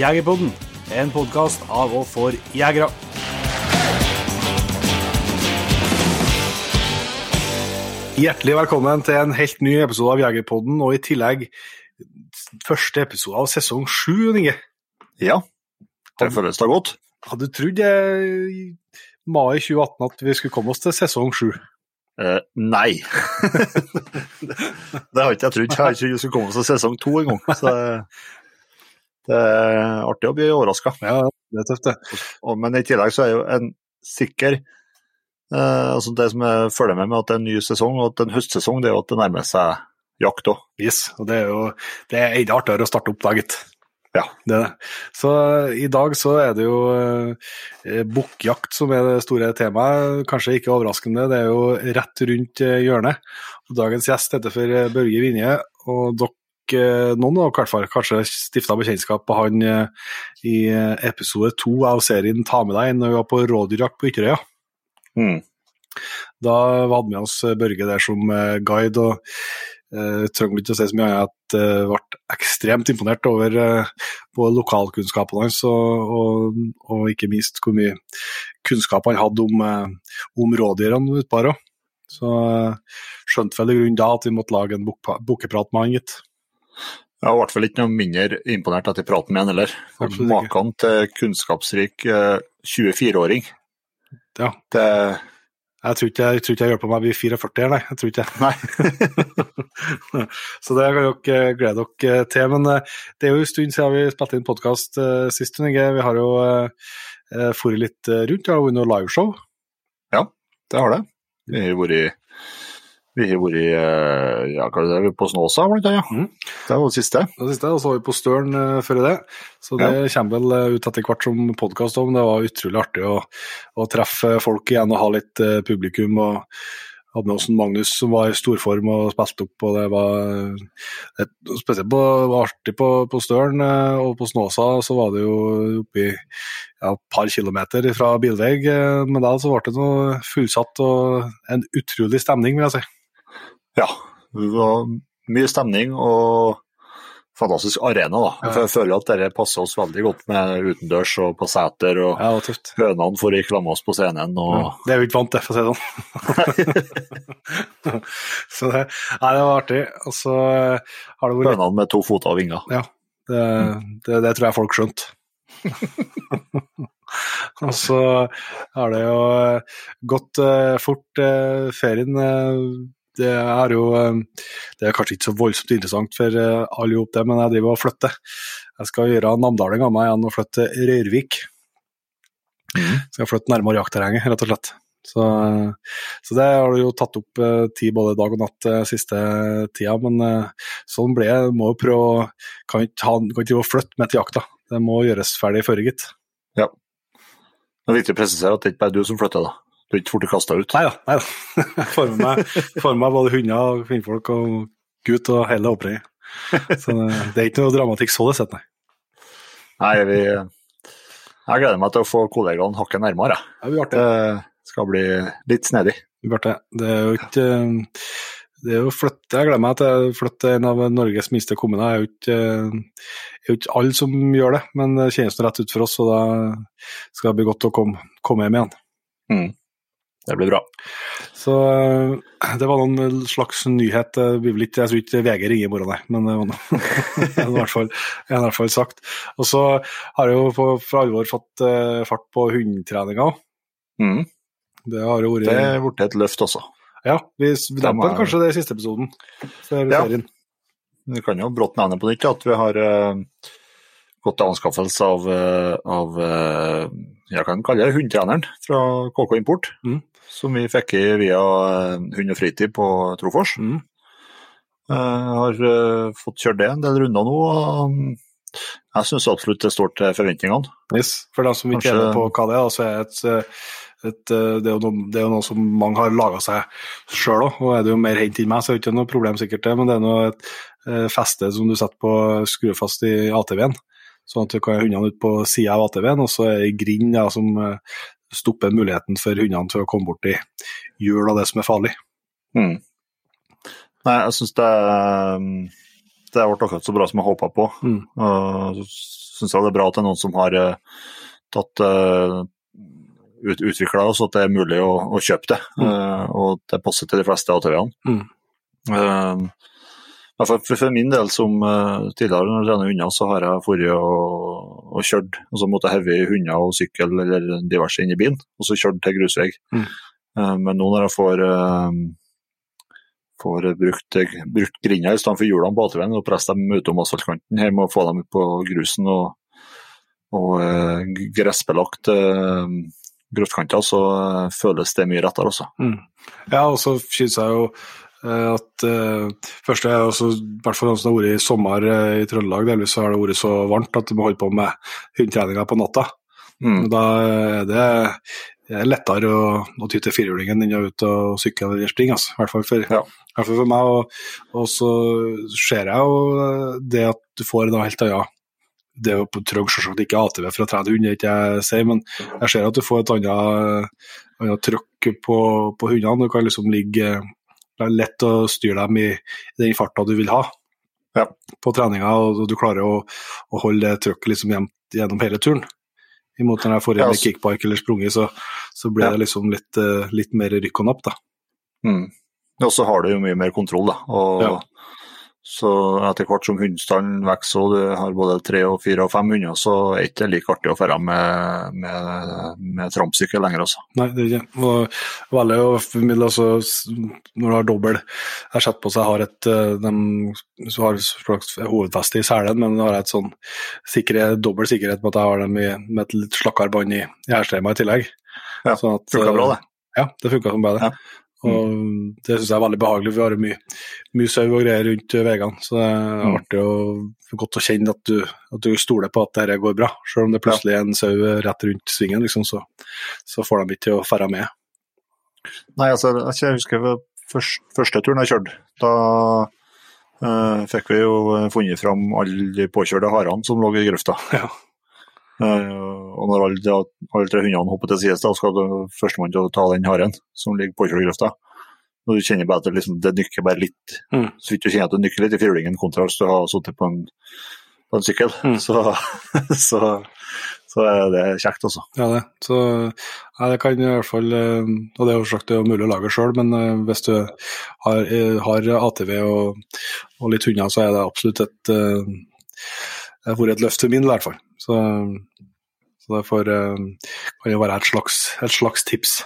Jegerpodden, en podkast av og for jegere. Hjertelig velkommen til en helt ny episode av Jegerpodden, og i tillegg første episode av sesong sju, Inge. Ja, det føles da godt. Hadde du trodd eh, i mai 2018 at vi skulle komme oss til sesong sju? Uh, nei. det har ikke jeg trodd. Jeg har ikke trodd vi skulle komme oss til sesong to engang. Det er artig å bli overraska. Ja, det er tøft, det. Men i tillegg så er jo en sikker eh, altså Det som jeg følger med med at det er en ny sesong og at det er en høstsesong, det er jo at det nærmer seg jakt òg. Yes, og det er jo det er enda artigere å starte opp da, gitt. Ja. Det er det. Så eh, i dag så er det jo eh, bukkjakt som er det store temaet. Kanskje ikke overraskende, det er jo rett rundt eh, hjørnet. Og dagens gjest heter for eh, Børge Vinje, og dere, eh, noen av i kanskje stifta bekjentskap med han eh, i eh, episode to av serien Ta med deg når vi var på rådyrjakt på Ytterøya. Mm. Da hadde vi oss eh, Børge der som eh, guide, og uh, trenger ikke å si så mye annet at jeg ble ekstremt imponert over uh, både lokalkunnskapene hans og, og, og ikke minst hvor mye kunnskap han hadde om, uh, om rådyrene utpå her òg. Så skjønte vel i grunnen da at vi måtte lage en buk- bukkeprat med han, gitt. Jeg var i hvert fall ikke noe mindre imponert etter praten med han heller. Maken til kunnskapsrik eh, 24-åring. Ja. Det Jeg tror ikke jeg, tror ikke jeg hjelper meg å bli 44 her, nei. Jeg tror ikke. Nei. Så det kan dere glede dere til. Men eh, det er jo en stund siden vi spilte inn podkast sist. Inge. Vi har jo fôret litt rundt. Vi har vært noe liveshow. Ja, det har det. Vi har vært vi har vært eh, ja, det, på Snåsa, blant annet. Mhm. Det var det siste. Det siste, og så var vi på Støren uh, før det. Så det kommer vel eh, ut etter hvert som podkast òg, men det var utrolig artig å, å treffe folk igjen og ha litt uh, publikum. og hadde med oss en Magnus som var i storform og spilte opp, og det var et, spesielt på, var artig på, på Støren og på Snåsa, så var det jo oppi ja, et par kilometer fra bilvei, men da så ble det noe fullsatt og en utrolig stemning, vil jeg si. Ja, det var mye stemning og fantastisk arena. da. Ja. For Jeg føler at dette passer oss veldig godt med utendørs og på seter. og Ja. Hønene får ikke klammes på scenen. og Ja, det er vi ikke vant til, for å si det sånn. så det, nei, det var artig. Og så eh, har det vært Hønene med to foter og vinger. Ja, det, det, det tror jeg folk skjønte. og så har det jo eh, gått uh, fort uh, ferien. eh, det er jo eh, Det er kanskje ikke så voldsomt interessant for eh, alle ihop, det, men jeg driver og flytter. Jeg skal gjøre namdaling av meg igjen og flytte til Røyrvik. Skal flytte nærmere jaktterrenget, rett og slett. Så, så det har du jo tatt opp eh, tid både dag og natt eh, siste tida, men eh, sånn ble det. Må jo prøve å Kan ikke flytte med til jakta. Det må gjøres ferdig før, gitt. Det er viktig å presisere at det ikke bare er du som flytter, da. Du ikke fort kasta ut. Nei da. Nei da. Jeg får med meg, får med meg både hunder kvinnfolk og gutt og hele opplegget. Så det, det er ikke noe dramatikk så det sett, nei. Nei, vi Jeg gleder meg til å få kollegaene hakket nærmere. jeg. Det. Det skal bli litt snedig. Det. Det er jo ikke det er jo flytte, Jeg gleder meg til å flytte en av Norges minste kommuner. Det er jo ikke, ikke alle som gjør det, men det kjennes rett ut for oss, og da skal det bli godt å komme, komme hjem igjen. Mm. Det blir bra. Så eh, det var noen slags nyhet. Ikke, jeg tror ikke VG ringer i morgen, nei, men det var noe. er i hvert fall, i hvert fall sagt. Og så har jeg jo for alvor fått eh, fart på hundetreninga. Mm. Det har jo vært Det er blitt et løft også. Ja, vi demper er- kanskje det i siste episoden før Ja. serien. Vi kan jo brått nevne på nytt at vi har eh, gått til anskaffelse av, eh, av eh, jeg kan kalle det hundetreneren fra KK Import, Mm. Som vi fikk i via eh, Hund og fritid på Trofors. Mm. Jeg har eh, fått kjørt det en del runder nå. og mm, jeg syns absolutt det står til forventningene. Yes. For dem som ikke Kanskje- er med på hva det er, så er det et, et, det, er jo noe, det er noe som mange har laga seg sjøl òg. Og er det jo mer hent enn meg, så er det ikke noe problem sikkert det, men det er noe et eh, feste som du setter på skrur fast i ATV-en. Sånn at du kan ha hundene ut på sida av ATV-en, og så er det grind ja, som eh, stopper muligheten for hundene til å komme borti hjul og det som er farlig. Mm. Nei, jeg syns det, mm, det ble akkurat så bra som jeg håpa på. Mm. Og syns jeg det er bra at det er noen som har uh, tatt uh, ut, utvikla oss, at det er mulig å, å kjøpe det. Mm. Uh, og det passer til de fleste ATV-ene. Mm. Uh, for, for, min del, som uh, tidligere når jeg trener hunder, så har jeg vært og, og kjørt. Og så måtte jeg heve hunder og sykkel eller diverse inn i bilen, og så kjørt til grusvei. Mm. Uh, men nå når jeg får uh, får brukt, brukt grinda i stedet for hjulene på ATV-en og presse dem utom asfaltkanten her med å få dem ut på grusen og, og gressbelagt grøftkanter, så føles det mye rettere også. Mm. Ja, og så synes jeg jo Eh, at uh, først er også, i hvert fall som har vært i sommer uh, i Trøndelag, delvis så har det vært så varmt at du må holde på med hundetreninga på natta. Mm. Da er det, det er lettere å, å ty til firhjulingen enn å ut og sykle eller springe, altså. i hvert fall for, ja. hvert fall for meg. Og, og, så ser jeg jo det at du får en helt annen det er jo trenger selvsagt ikke ATV for å trene hund, ikke jeg sier, men jeg ser at du får et annet, annet trøkk på, på hundene. Du kan liksom ligge det er lett å styre dem i, den farta du vil ha ja. på treninga, og du klarer å, å holde det trøkket liksom gjennom hele turen. Imot når jeg får inn ja, kickpark kickbike eller sprunget, så, så blir ja. det liksom litt, uh, litt, mer rykk og napp, da. Mm. Og så har du jo mye mer kontroll, da. Og ja. Så etter hvert som hundestanden vokser og du har både tre, og fire og fem hunder, så er det ikke like artig å dra med, med, med trampsykkel lenger. Også. Nei, det er ikke og veldig å formidle altså, når du har dobbel Jeg har sett på så jeg har et eh, de, så har slags hovedfeste i selen, men har et sånn sikre, dobbel sikkerhet med at jeg har dem i, med et litt slakkere bånd i, i i tillegg. Ja, sånn funka bra, det. Ja, det funka som bare det. Ja. Og Det syns jeg er veldig behagelig, vi har mye, mye sau og greier rundt veiene. Så det er mm. artig og godt å kjenne at du, at du stoler på at dette går bra. Selv om det plutselig er en sau rett rundt svingen, liksom, så, så, får de ikke til å ferde med. Nei, altså, jeg husker først, første turen jeg kjørte. Da uh, fikk vi jo funnet fram alle de påkjørte harene som lå i grøfta. Ja. Uh, og når alle, alle tre hundene hopper til sides, da skal førstemann til å ta den haren som ligger på i grøfta. Og du kjenner bare at det, liksom, det nykker bare litt. Mm. Så vidt du kjenner at det nykker litt i firhjulingen kontra hvis du har sittet på, på en, sykkel. Mm. Så, så, så, er det kjekt, altså. Ja, det. Så, ja, det kan i hvert fall eh, Og det er jo sagt det er mulig å lage sjøl, men eh, hvis du har, har ATV og, og, litt hunder, så er det absolutt et det har vært et løft for min, i hvert fall. Så, så derfor uh, kan det være et slags, et slags tips.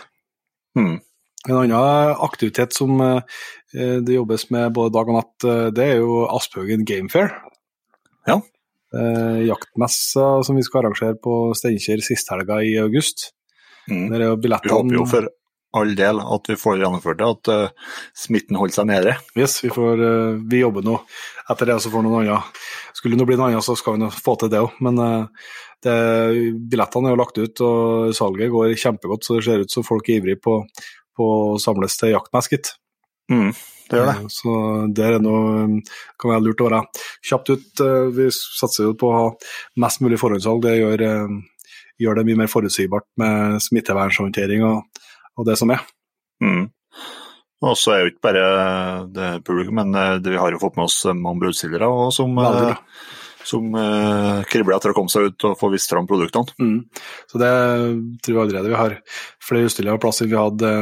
Mm. En annen aktivitet som uh, det jobbes med både dag og natt, det er jo Asphaugen Gamefair. Ja. jaktmessa som vi skal arrangere på Steinkjer sisthelga i august. Mm. Der er jo billettene Vi håper jo for all del at vi får gjennomført det, at uh, smitten holder seg nede. Yes, vi, får, uh, vi jobber nå etter det, så får noen andre Skulle det bli noe annet, så skal vi få til det òg. Men uh, det, billettene er jo lagt ut, og salget går kjempegodt, så det ser ut som folk er ivrige på, på å samles til jaktmess, gitt. Mm, det gjør det. Så det er noe, kan være lurt å være kjapt ut. Vi satser jo på å ha mest mulig forhåndssalg. Det gjør, gjør det mye mer forutsigbart med smittevernhåndtering og og det som er. Mm. Og så er jo ikke bare det publikum, men eh, det, vi har jo fått med oss mange brudstillere som, eh, som uh, kribler etter å komme seg ut og få vist fram produktene. Mm. Så det tror jeg allerede vi har flere utstillere plass enn vi hadde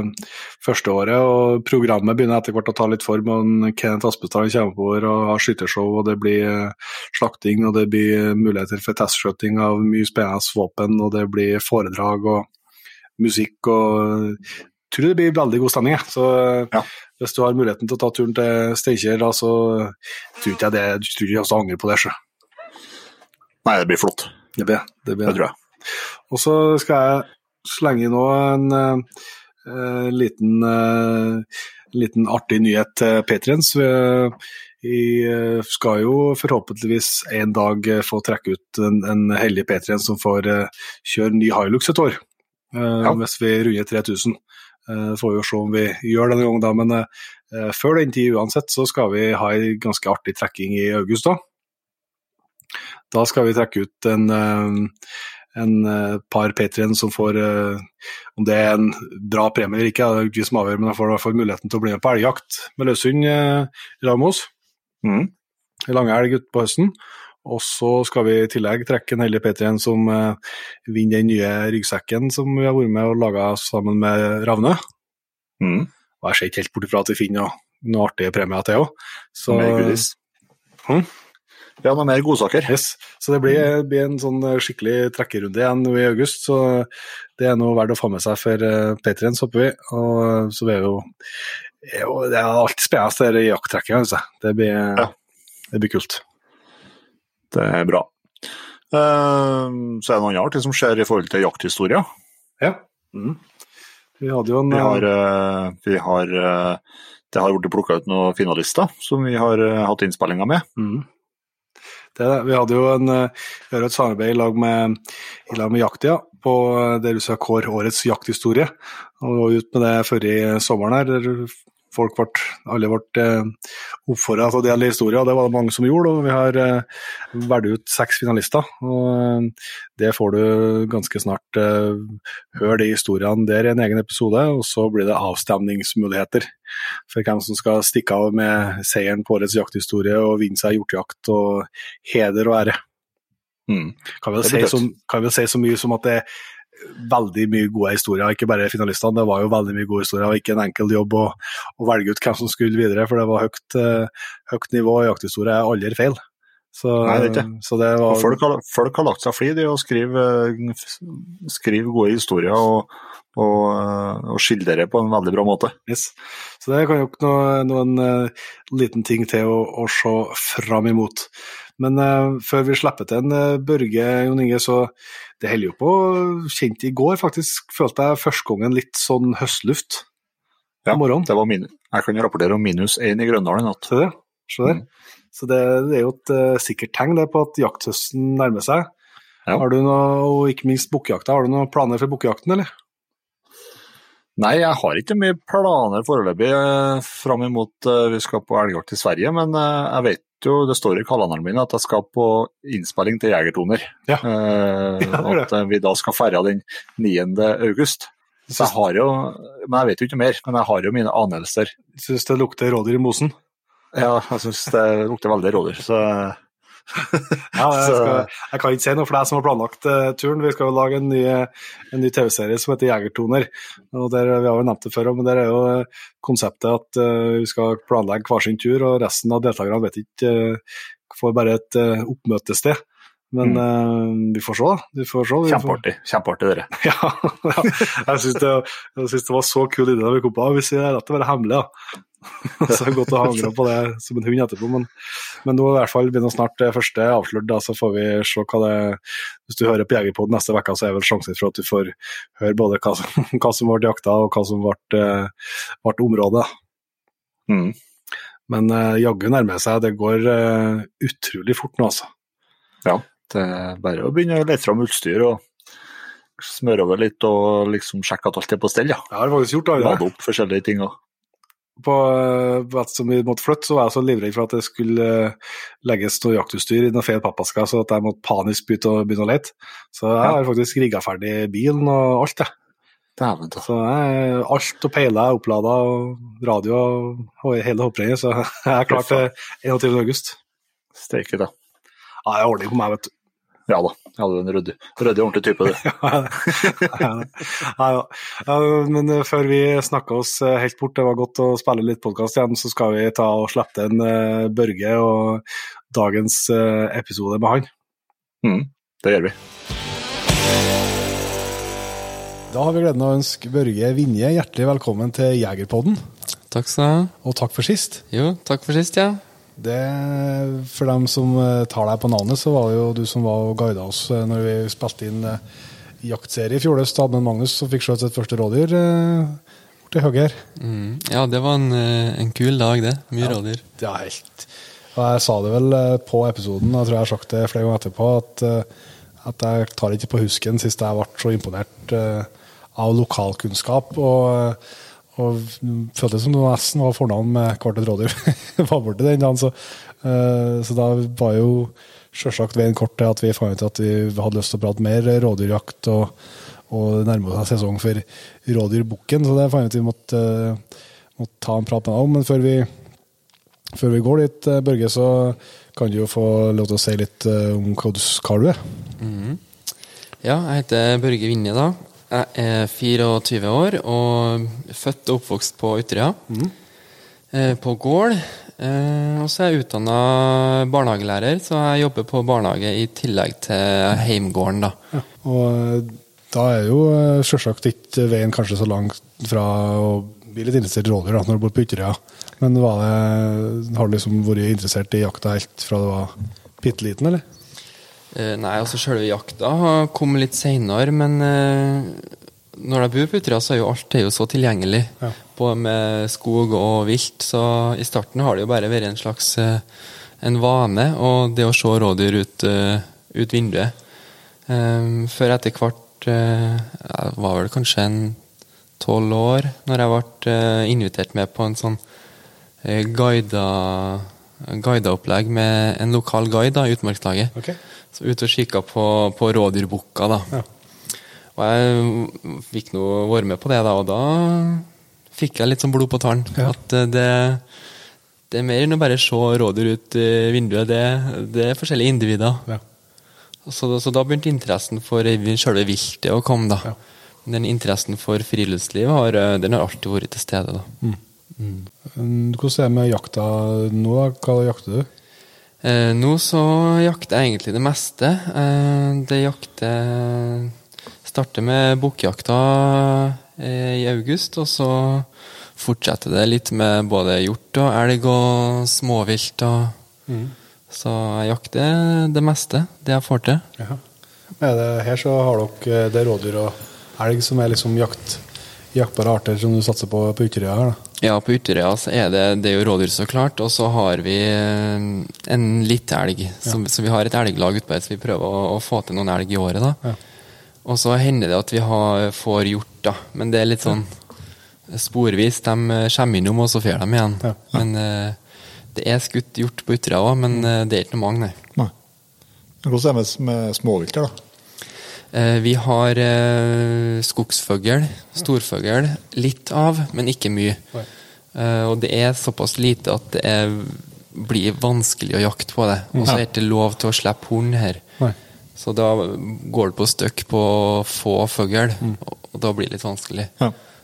første året. og Programmet begynner etter hvert å ta litt form. og Kenneth Aspestad kommer på og har skyttershow, og det blir slakting og det blir muligheter for testskjøting av mye spennende våpen, og det blir foredrag. og musikk og jeg tror det blir veldig god stemning. Så ja. hvis du har muligheten til å ta turen til Steinkjer, så tror ikke jeg det, du tror ikke angrer på det. Så. Nei, det blir flott. Det, blir, det, blir. det tror jeg. Og så skal jeg slenge inn en uh, liten, uh, liten artig nyhet til Patriens. Vi skal jo forhåpentligvis en dag få trekke ut en, en heldig Patrien som får kjøre ny Hilux et år. Eh, ja. hvis vi runder 3000. Uh, får vi jo se om vi gjør det en gang, da, men uh, før den tid uansett så skal vi ha ei ganske artig trekking i august. Da Da skal vi trekke ut en, en par Patrion som får Om det er en bra premie eller ikke, det er ikke vi som avgjør, men de får i hvert fall muligheten til å bli med på elgjakt med løshund i lag med oss. Mm. Lange elg utpå høsten. Og så skal vi i tillegg trekke en heldig P3 som eh, vinner den nye ryggsekken som vi har vært med og laga sammen med Ravne. Mm. Og jeg ser ikke helt bort ifra at vi finner noe, noe artige premier til òg. Mer goodies. Hm? Ja, noe mer godsaker. Yes. Så det blir, blir en sånn skikkelig trekkerunde igjen i august, så det er noe verdt å få med seg for uh, P3-en, så håper vi. Og så er jo, er jo Det er alltid spennende, det jakttrekkinga. Altså. Det, blir, Ja. det blir kult. Det er bra. Eh, så er det noe annet artig som skjer i forhold til jakthistorie. Ja. Mm. Vi hadde jo en Vi har, eh, vi har eh, Det har blitt plukka ut noen finalister som vi har eh, hatt innspillinger med. Mm. Det, vi hadde jo en, eh, vi et samarbeid i lag med, i lag med Jaktia på eh, det du sa Kår årets jakthistorie. Og vi var ute med det i sommeren her. der Folk ble, alle ble eh, oppfordra til å dele historier, det var det mange som gjorde. og Vi har eh, valgt ut seks finalister. og eh, Det får du ganske snart høre de historiene der i en egen episode. Og så blir det avstemningsmuligheter for hvem som skal stikke av med seieren på årets jakthistorie og vinne seg hjortejakt og heder og ære. Mm. Kan vi si, kan vel si så mye som at det er veldig mye gode historier, ikke bare finalistene. Det var jo veldig mye gode historier, og ikke en enkel jobb å, å velge ut hvem som skulle videre, for det var høyt, eh, høyt nivå. Jakthistorie er aldri feil. Så, Nei, det er ikke. så det var folk, har, folk har lagt seg flid i å skrive, skrive gode historier og, og, eh, og skildre på en veldig bra måte. Yes. Så det kan jo ikke noe, noen eh, liten ting til å, å se fram imot. Men uh, før vi slipper til en uh, Børge, Jon Inge, så det holder jo på Kjent i går, faktisk, følte jeg første gangen litt sånn høstluft Ja, om morgenen. Det var min, jeg kan jo rapportere om minus én i Grøndalen i natt. Det. Mm. Så det, det er jo et uh, sikkert tegn det på at jakthøsten nærmer seg. Ja. Har du noe, og ikke minst bukkejakta, har du noen planer for bukkejakten, eller? Nei, jeg har ikke mye planer foreløpig fram imot vi skal på elgjakt i Sverige, men jeg vet jo, det står i kalenderen min at jeg skal på innspilling til Jegertoner. Ja. Eh, Ja, at eh, vi da skal feire den 9. august. Så jeg har jo, men jeg vet jo ikke mer, men jeg har jo mine anelser. Syns det lukter rådyr i mosen? Ja, jeg syns det lukter veldig rådyr, så Ja, jeg, skal, jeg kan ikke si noe for deg som har planlagt eh, turen. Vi skal jo lage en ny, ny TV-serie som heter Jegertoner. og der, Vi har jo nevnt det før, men der er jo eh, konseptet at eh, vi skal planlegge hver sin tur, og resten av deltakerne vet ikke uh, Får bare et oppmøtested. Men eh, vi får se, da. Får se. Kjempeartig. Kjempeartig, dere. Ja, ja. jeg syns det, det var så kul idé da vi kom på det. Hvis jeg la å være hemmelig, da. Så det er godt å hangre på det som en hund etterpå. Men, men nå i hvert fall begynner snart det første avslørt, da, så får vi se hva det Hvis du hører på Jegerpod neste uke, så er vel sjansen for at du får høre både hva som, hva som ble jakta, og hva som ble, eh, ble området. Mm. Men uh, jaggu nærmer seg. Det går uh, utrolig fort nå, altså. Ja, det er bare å begynne å lete fram utstyr og smøre over litt og liksom sjekke at alt er på stell. Ja. Jeg har faktisk gjort det. Lade opp forskjellige ting. På eh, at som vi måtte flytte, så var jeg så livredd for at det skulle eh, legges noe jaktutstyr i noen feil pappesker, så at jeg måtte panisk begynne å, lete. Så jeg har faktisk rigga ferdig bilen og alt, jeg. Dæven ta. Så jeg, alt og peiler er opplada, og radio og hele hopprennet, så jeg er klar til 21. august. Steike, da. Ja, det er ordning på meg, vet du. Ja da. Ja, du er en ryddig, ryddig ordentlig type, du. ja, ja. Ja, men eh, før vi snakker oss eh, helt bort, det var godt å spille litt podkast igjen, så skal vi ta og slippe en eh, Børge og dagens episode med han. Mm, det gjør vi. Da har vi gleden av å ønske Børge Vinje hjertelig velkommen til Jegerpodden, Takk skal du ha. og takk for sist. Jo, takk for sist, ja. Det, for dem som eh, tar deg på navnet, så var det jo du som var og guida oss eh, når vi spilte inn eh, jaktserie i fjor høst. Hadde Magnus som fikk skjøt sitt første rådyr borti høyre. Mm. Ja, det var en, en kul dag, det. Mye rådyr. Det er helt Og jeg sa det vel på episoden, jeg tror jeg har sagt det flere ganger etterpå, at, at jeg tar ikke på husken sist jeg ble så imponert av lokalkunnskap. og og føltes som det nesten var fornavn med hvert et rådyr var borte den dagen. Så, uh, så da var jo sjølsagt veien kort til at vi fant ut at vi hadde lyst til å prate mer rådyrjakt, og, og nærmer seg sesong for rådyrbukken, så det fant vi ut vi måtte, eh, måtte ta en prat med deg om. Men før vi Før vi går dit, eh, Børge, så kan du jo få lov til å si litt om hva du, hva du er. Mm. Ja, jeg heter Børge Vinje, da. Jeg er 24 år og født og oppvokst på Ytterøya. Mm. Eh, på Gård. og så er jeg utdanna barnehagelærer, så jeg jobber på barnehage i tillegg til heimgården, da. Ja, og da er jo selvsagt ikke veien kanskje så langt fra å bli litt interessert i rådyr når du bor på Ytterøya. Men det, har du liksom vært interessert i jakta helt fra du var bitte liten, eller? Eh, nei, altså selve jakta kom litt seinere, men eh, når jeg bor på Utøya, så er jo alt er jo så tilgjengelig. Ja. Både med skog og vilt. Så i starten har det jo bare vært en slags eh, en vane, og det å se rådyr ut, ut vinduet. Um, før etter hvert uh, Jeg var vel kanskje en tolv år når jeg ble invitert med på en sånn uh, guida, guida opplegg med en lokal guide, da, Utmarkslaget. Okay. Så ute og kikka på, på rådyrbukka, da. Ja. Og jeg fikk nå være med på det, da, og da fikk jeg litt sånn blod på tann. Ja. At uh, det, det er mer enn å bare se rådyr ut i vinduet. Det, det er forskjellige individer. Ja. Så, så, da begynte interessen for selve viltet å komme. da. Den interessen for friluftsliv har, eh, den har alltid vært til stede. Da. Mm. Mm. Hvordan er det med jakta nå? Hva jakter du? Eh, nå så jakter jeg egentlig det meste. Eh, det jakter Starter med bukkjakta eh, i august, og så fortsetter det litt med både hjort og elg og småvilt. Og, mm. Så jeg jakter det meste, det jeg får til. Ja. her så har dere det rådyr og elg som er liksom jakt, jaktbare arter som du satser på på Ytterøya? her da? Ja, på Ytterøya så er det, det er jo rådyr, så klart. Og så har vi eh, en litt elg. Så, ja. så vi har et elglag ute så vi prøver å, å, få til noen elg i året. da. Ja. Og så hender det at vi har, får hjort, da. Men det er litt sånn sporvis. De eh, kommer innom, og så får de igjen. Ja. Men uh, det er skutt hjort på Ytterøya òg, men uh, det er ikke noe mange, nei. nei. Hvordan er det med småvilt da? Eh, vi har eh, skogsfugl, storfugl. Litt av, men ikke mye. Eh, og det er såpass lite at det er, blir vanskelig å jakte på det. Og så er det ikke lov til å slippe horn her. Så da går det på støkk på få fugl, mm. og da blir det litt vanskelig.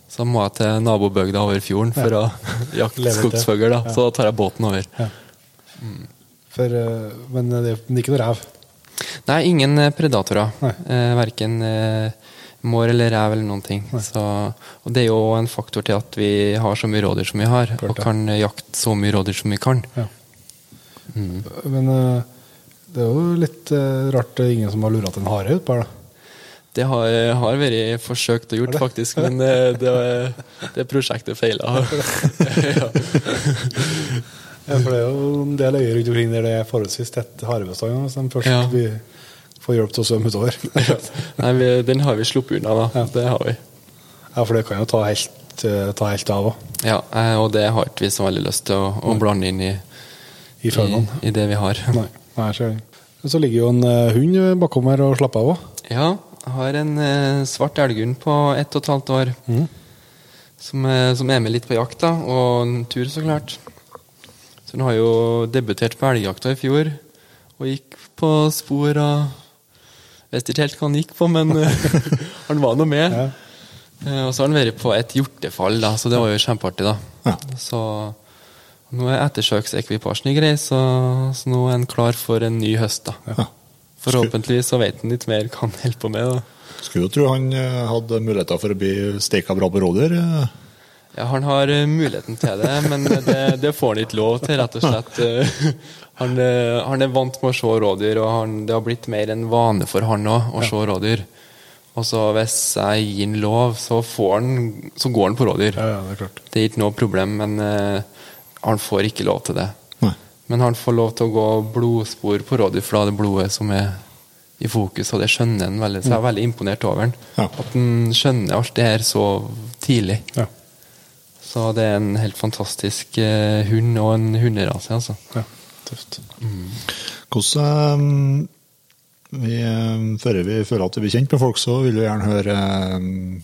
Så må jeg til nabobygda over fjorden for å jakte skogsfugl. Så da tar jeg båten over. Mm. For, men det er ikke noe rev? Nei, ingen eh, predatorer. Eh, verken eh, mår eller rev eller noen ting. Så, og det er jo en faktor til at vi har så mye rådyr som vi har, Klart, og kan jakte så mye rådyr som vi kan. Ja. Mm. Men uh, det er jo litt uh, rart det er ingen som har lura en hare utpå her, da? Det har, har, vært forsøkt og gjort, faktisk, men det, det, det prosjektet feila. ja. Ja, for det er jo en del øyer rundt omkring der det er forholdsvis tett harebestand. Hvis de først ja. får hjelp til å svømme utover. Nei, vi, Den har vi sluppet unna, da. Ja. Det har vi. Ja, for det kan jo ta helt, eh, ta helt av òg. Ja, eh, og det har ikke vi så veldig lyst til å, å blande inn i, I, i, i, det vi har. Nei, Nei ser jeg. Så ligger jo en uh, hund bakom her og slapper av òg. Ja, har en svart elghund på ett og et halvt år. Mm. Som, som, er med litt på jakt, da, og en tur, så klart. Så han har jo debutert på elgjakta i fjor, og gikk på spor av Vet ikke helt hva han gikk på, men han var nå med. Ja. Eh, og så har han vært på et hjortefall, da, så det var jo kjempeartig. da. Ja. Så nå er ettersøksekvipasjen i grei, så, så, nå er han klar for en ny høst. da. Ja. Forhåpentligvis så vet han litt mer hva han holder på med. da. Skulle jo tro han eh, hadde muligheter for å bli steika bra på rådyr. Ja, Han har uh, muligheten til det, men det, det, får han ikke lov til, rett og slett. Uh, han, uh, han, er vant med å se rådyr, og han, det har blitt mer en vane for han òg å se rådyr. Og så hvis jeg gir han lov, så, han, så går han på rådyr. Ja, ja, det, er klart. det er ikke noe problem, men han får ikke lov til det. Nei. Men han får lov til å gå blodspor på rådyr, for da er det blodet som er i fokus, og det skjønner han veldig. Så jeg er veldig imponert over han. At han skjønner alt det her så tidlig. Ja. Så det er en helt fantastisk uh, hund og en hunderase, altså. Ja, tøft. Mm. Hvordan um, vi, Før vi føler at vi blir kjent med folk, så vil vi gjerne høre um,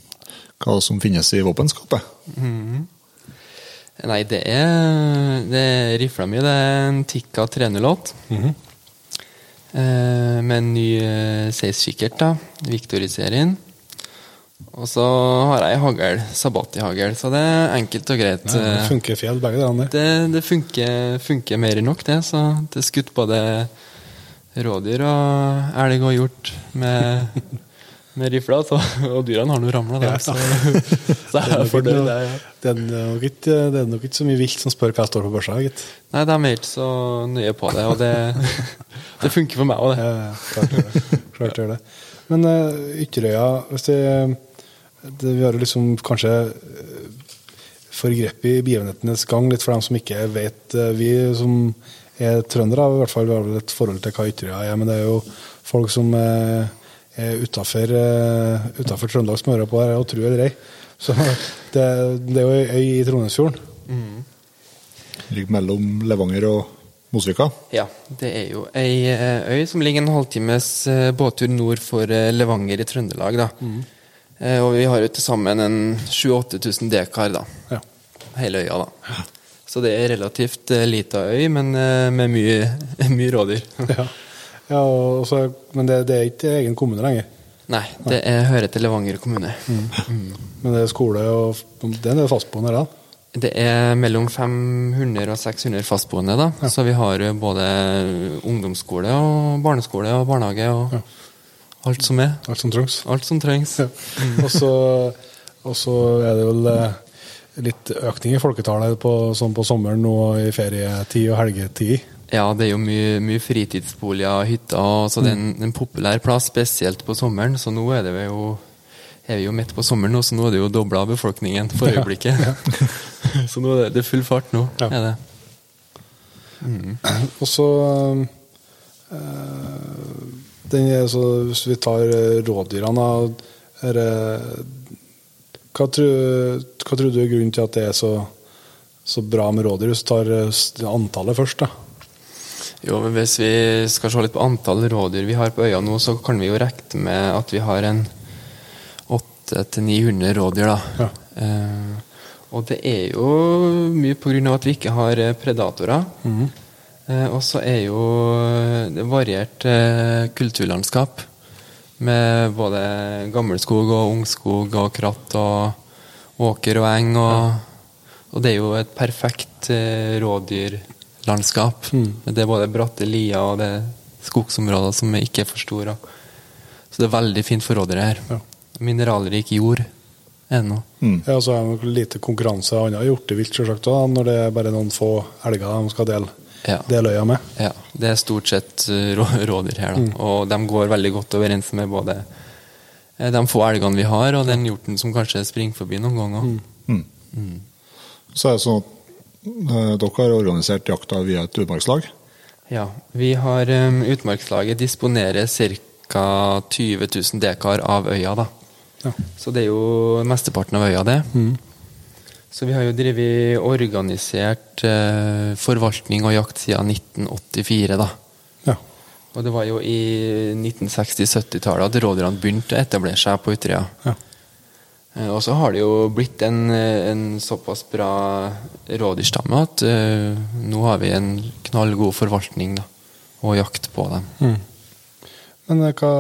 hva som finnes i våpenskapet. Mm. Nei, det er, det er rifla mi. Det er en Tikka 308. Mm -hmm. eh, med en ny eh, seiskikkert, da. Victory-serien. Og så har jeg hagl, Sabati-hagl, så det er enkelt og greit. Ja, det funker fjell, begge deler? Det, det funker, funker, mer enn nok, det. Så det er skutt både rådyr og elg og hjort med med rifla, så, og dyrene har nå ramla der. Ja. Så, så jeg er fornøyd. Det, ja. det, er ikke, det er nok ikke så mye vilt som spør hva jeg står på børsa, gitt. Nei, de er ikke så nøye på det, og det, det funker for meg òg, det. Ja, klart gjør det. Klart gjør det. Men uh, Ytterøya, det, det, Vi har jo liksom kanskje uh, forgrepet i begivenhetenes gang, litt for dem som ikke vet. Uh, vi som er trøndere, i hvert fall vi har vel et forhold til hva Ytterøya er, men det er jo folk som uh, utafor uh, som hører på her, og tro eller ei. Så det, det, er jo ei øy i Trondheimsfjorden. Mm. Ligger mellom Levanger og Mosvika? Ja, det er jo ei eh, øy som ligger en halvtimes eh, båttur nord for Levanger i Trøndelag. da. Mm. Og vi har jo til sammen en 7000-8000 dekar, da. Ja. Hele øya, da. Så det er relativt lita øy, men med mye, mye rådyr. ja. Ja, også, Men det, det, er ikke egen kommune lenger? Nei, det er, hører til Levanger kommune. Mm. Mm. Men det er skole og Det er en del fastboende da? Det er mellom 500 og 600 fastboende. da. Ja. Så vi har både ungdomsskole og barneskole og barnehage og ja. alt som er. Alt som trengs. Alt som trengs. Ja. og, så, er det vel eh, litt økning i folketallet på, sånn på sommeren og i ferietid og helgetid? Ja, det er jo mye, mye fritidsboliger, hytter. Så det er en, mm. en, populær plass, spesielt på sommeren. Så nå er, det jo, er vi jo midt på sommeren, så nå er det jo dobla befolkningen for øyeblikket. Ja, ja. så nå er det, det er full fart nå. Ja. er det. Mm. Og så øh, den, altså, Hvis vi tar eh, rådyrene er, hva, tror, hva tror du er grunnen til at det er så, så bra med rådyr? Hvis du tar antallet først, da. Jo, men Hvis vi skal se litt på antall rådyr vi har på øya nå, så kan vi jo regne med at vi har en 800-900 rådyr. da. Ja. Eh, og det er jo mye pga. at vi ikke har eh, predatorer. Mm. Eh, og så er jo det variert eh, kulturlandskap. Med både gammelskog og ungskog og kratt og åker og eng. Og, ja. og det er jo et perfekt eh, rådyr. Mm. Det er både bratte lier og det er skogsområder som ikke er for store. Så det er veldig fint for rådyr her. Ja. Mineralrik jord ennå. Mm. Ja, så er det lite konkurranse av annet hjortevilt, selvsagt, når det er bare noen få elger de skal dele, ja. dele øya med. Ja, det er stort sett eh, rådyr her, da. Mm. Og de går veldig godt overens med både eh, de få elgene vi har, og den hjorten som kanskje springer forbi noen ganger. Mm. mm. mm. Så er det sånn at Eh, dere har organisert jakta via et utmarkslag? Ja, vi har um, Utmarkslaget disponerer ca. 20 000 dekar av øya. da. Ja. Så det er jo mesteparten av øya, det. Mm. Så vi har jo drevet organisert eh, forvaltning og jakt siden 1984, da. Ja. Og det var jo i 1960-70-tallet at rådyrene begynte å etablere seg på Ytterøya. Ja. Eh, og så har det jo blitt en, eh, en såpass bra rådyrstamme at eh, nå har vi en knallgod forvaltning da, og jakt på dem. Mm. Men hva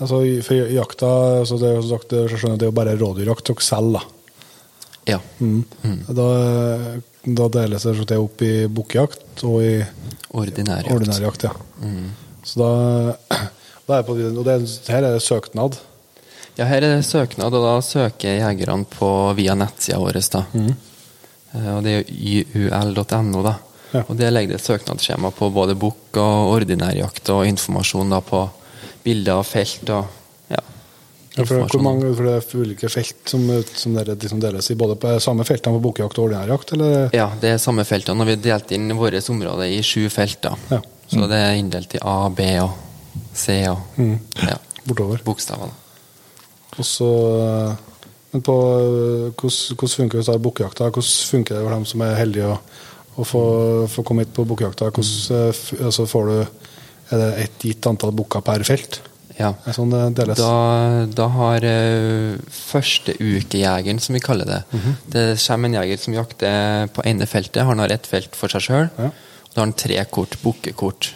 altså, For jakta altså det, sagt, skjønner, det er jo bare rådyrjakt dere selger, da? Ja. Mm. Mm. Da, da deles det opp i bukkjakt og i ordinær jakt. Ordinær jakt ja. Mm. Så da, da er på, og det, her er det søknad? Ja, her er det søknad, og da søker jegerne på via nettsida vår. da. Mm. Eh, og det er yul.no, da. Ja. Og det legger det et søknadsskjema på både bukk og ordinær jakt og informasjon da på bilder av felt og ja. ja for, hvor mange, for det er ulike felt som, som dere liksom deles i både på samme feltene på bukkjakt og ordinærjakt? Eller? Ja, det er samme feltene. Vi har delt inn vårt område i sju felter. Ja. Mm. Så det er inndelt i A, B og C og mm. ja, Bortover. bokstavene. Og så men på hvordan, hvordan funker det bukkjakta? Hvordan funker det for dem som er heldige å, å få, få, komme hit på bukkjakta? Altså, Er det et gitt antall booker per felt? Ja. Sånn det. Da, da har uh, førsteukejegeren, som vi kaller det Mhm. Det kommer en jeger som jakter på ene feltet. Han har ett felt for seg sjøl. Ja. Da har han tre kort, bukkekort.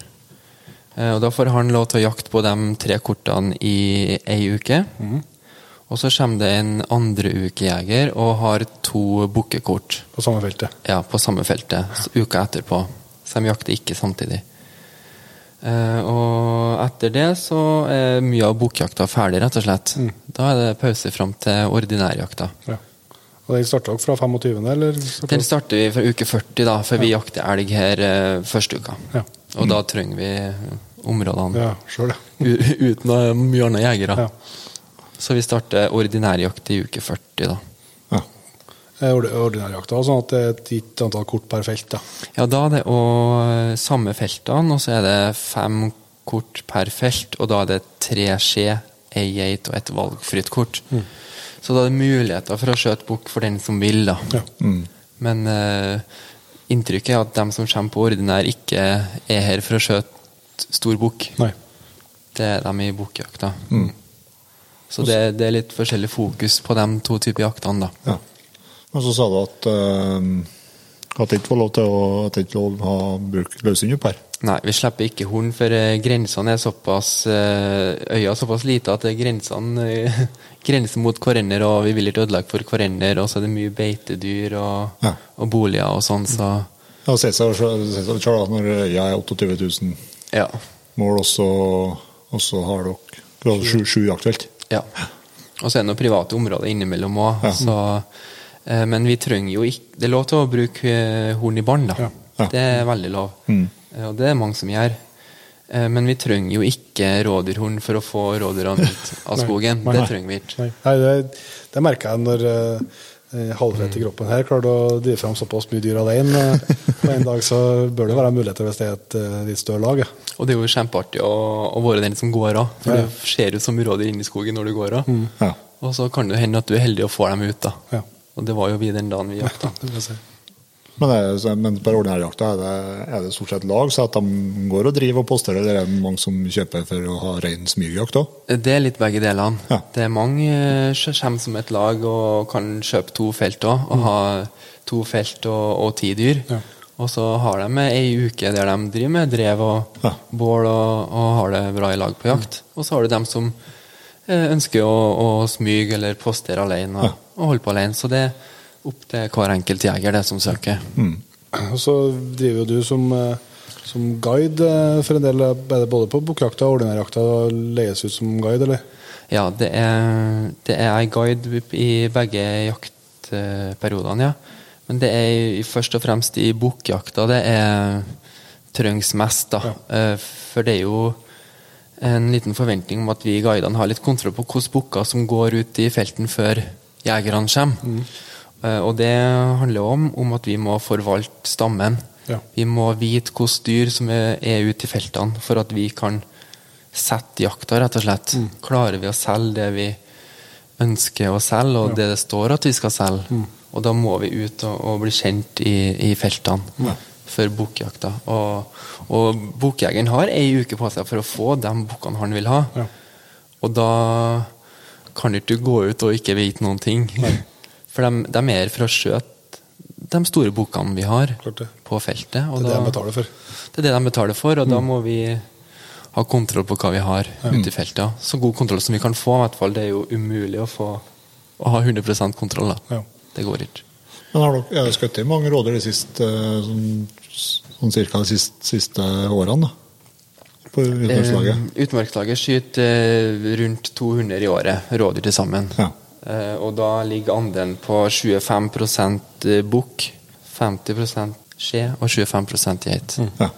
Uh, og da får han lov til å jakte på de tre kortene i ei uke. Mhm. Og så kommer det en andre ukejeger og har to bukkekort. På samme feltet. Ja, på samme feltet. Så uka etterpå. Så de jakter ikke samtidig. Eh, og etter det så er mye av bokjakta ferdig, rett og slett. Mm. Da er det pause fram til ordinærjakta. Ja. Og den starter dere fra 25., eller? Den starter vi fra uke 40, da, for vi jakter elg her eh, første uka. Ja. Og da trenger vi områdene Ja, ja. uten mye andre jegere. ja. Så vi starter ordinærjakt i uke 40, da. Eh, ord- Ordinærjakta, sånn at det er et gitt antall kort per felt. da. Ja, da er det òg samme feltene, og så er det fem kort per felt, og da er det tre skje, ei geit og et valgfritt kort. Så da er det muligheter for å skjøte bukk for den som vil, da. Ja. Mm. Men uh, inntrykket er at dem som kommer på ordinær, ikke er her for å skjøte stor bukk. Det er dem i bukkjakta. Mm. Så det, det er litt forskjellig fokus på de to typer jaktene, da. Ja. Og så sa du at, uh, at det ikke var lov til å, at det ikke lov å ha bruke løshund opp her. Nei, vi slipper ikke horn, for eh, grensene er såpass eh, Øya er såpass lite at grensene grenser mot hverandre, og vi vil ikke ødelegge for hverandre. Og så er det mye beitedyr og, Ja. og boliger og sånn, så Ja, Se seg da, når øya er 28 000 ja. mål, og så, og så har dere sju, sju jaktfelt. ja. Og så er det noen private områder innimellom òg, Ja. så Men vi trenger jo ikke Det er lov til å bruke eh, horn i barn, da. Ja. Ja. Det er veldig lov. Mm. Eh, Og det er mange som gjør. Eh, Men vi trenger jo ikke rådyrhorn for å få rådyrene ut av skogen. Nei. Det trenger vi ikke. Nei, Nei det, det merker jeg når uh, i kroppen her klarte å drive fram såpass mye dyr alene. eh, på en dag så bør det være muligheter hvis det er et litt større lag. ja. Og det er jo kjempeartig å, å være den som går av. For Ja. du ser så mye rådyr inne i skogen når du går av. Ja. Og så kan det hende at du er heldig og får dem ut. da. Ja. Og det var jo vi den dagen vi jakta. Men, er, men på ordinærjakta er det, er det stort sett lag, så at de går og driver og poster, eller er det mange som kjøper for å ha rein smygjakt òg? Det er litt begge delene. Ja. Det er mange eh, som kommer som et lag og kan kjøpe to felt òg. Og ha to felt og, og ti dyr. Ja. Og så har de ei uke der de driver med drev og Ja. bål og, og har det bra i lag på jakt. Og så har du dem som eh, ønsker å, å smyge eller postere alene og, og holde på alene. Så det er opp til hver enkelt jeger, det som søker. Og så driver jo du som, eh, som guide eh, for en del, både på bukkjakta og ordinærjakta, og leies ut som guide, eller? Ja, det er, det er ei guide i begge jaktperiodene, ja. Men det er først og fremst i bukkjakta det er trengs mest, da. Ja. For det er jo en liten forventning om at vi guidene har litt kontroll på hvilke bukker som går ut i felten før jegerne kommer. Mm. Og det handler om, om at vi må forvalte stammen. Ja. Vi må vite hvilke dyr som er, er ute i feltene, for at vi kan sette jakta, rett og slett. Klarer vi å selge det vi ønsker å selge, og det det står at vi skal selge? Og da må vi ut og, og bli kjent i, i feltene for bukkjakta. Og, og bukkjegeren har ei uke på seg for å få de bukkene han vil ha. Ja. Og da kan ikke du gå ut og ikke vite noen ting. For de, de er her for å skjøte de store bukkene vi har på feltet. Og Det er det da- de betaler for. det er det de betaler for, og da må vi ha kontroll på hva vi har ute i feltet. Så god kontroll som vi kan få, i hvert fall. Det er jo umulig å få å ha 100 kontroll. da. Ja. Det går ikke. Men har dere er det skutt i mange rådyr de siste, eh, sånn, sånn cirka de siste, siste årene? da? På utmarkslaget? Eh, utmarkslaget skyter eh, rundt 200 i året rådyr til sammen. Ja. Eh, og da ligger andelen på 25% bukk, 50% skje og 25 geit. ja.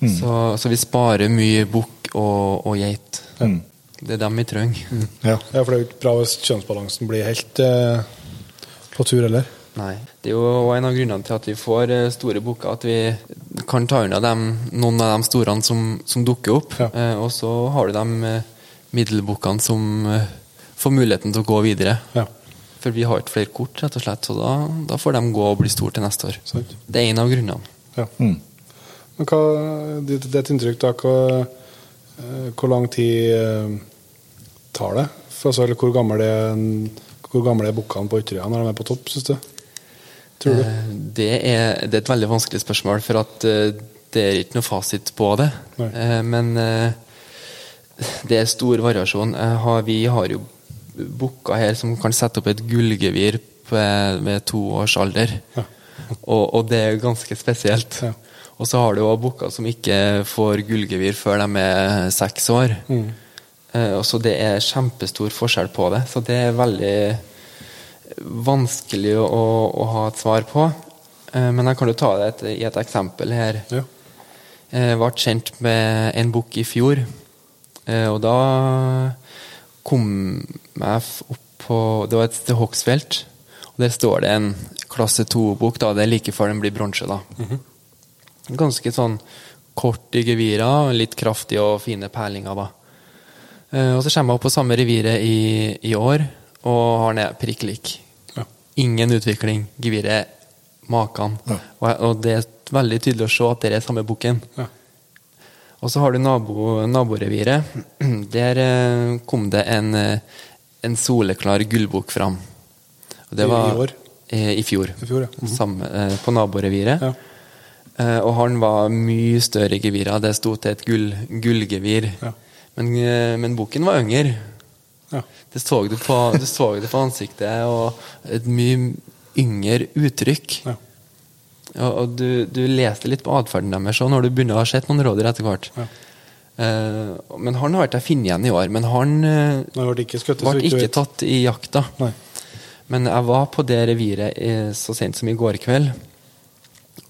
Mm. Så, så vi sparer mye bukk og, og geit. Mm. Det er dem vi trenger. ja. Ja, for det er jo ikke bra hvis kjønnsbalansen blir helt eh, på tur heller. Nei. Det er jo en av grunnene til at vi får eh, store booker, at vi kan ta unna dem, noen av de store som, som dukker opp. Ja. Eh, og så har du de middelbookene som eh, får muligheten til å gå videre. Ja. For vi har ikke flere kort, rett og slett, så da, da får de gå og bli store til neste år. Sant. Det er en av grunnene. Ja. Mm. Men hva, ditt, ditt inntrykk, da, hva, eh, hvor lang tid tar det? For Altså, hvor gamle er, hvor er bukkene på Ytterøya når de er på topp, syns du? Tror du? Eh, det er, det er, et veldig vanskelig spørsmål, for at eh, det er ikke noe fasit på det. Nei. Eh, men det er stor variasjon. Vi har jo bukker her som kan sette opp et gullgevir ved to års alder. Ja. Og, og, det er ganske spesielt. Ja. Og så har du òg bukker som ikke får gullgevir før de er seks år. Mm. Så det er kjempestor forskjell på det. Så det er veldig vanskelig å, å ha et svar på. Eh, men jeg kan jo ta det et, i et eksempel her. Ja. Jeg ble kjent med en bok i fjor. Eh, og da kom jeg opp på Det var et til Hoksfjelt. Og der står det en klasse 2-bok. Det er like før den blir bronse. Mm -hmm. Ganske sånn kort i gevira, litt kraftige og fine perlinger. da. Og så kommer jeg opp på samme reviret i, i år og har ned prikk lik. Ja. Ingen utvikling. Geviret maken. Ja. Og, og, det er veldig tydelig å se at det er samme bukken. Ja. Og så har du nabo, naboreviret. Der uh, kom det en, uh, en soleklar gullbukk fram. Og det var, I, år? I fjor. I fjor ja. mm -hmm. samme, på naboreviret. Ja. og han var mye større i geviret. Det sto til et gull, gullgevir. Ja. Men, eh, men boken var yngre. Ja. Det så du på, det så det på ansiktet, og et mye yngre uttrykk. Ja. Og, og du, du, leste litt på atferden deres når du begynner å ha sett noen rådyr etter hvert. Ja. Uh, men han har ikke jeg funnet igjen i år. Men han uh, ble ikke, skuttet, ble ikke tatt i jakta. Nei. Men jeg var på det reviret så sent som i går kveld.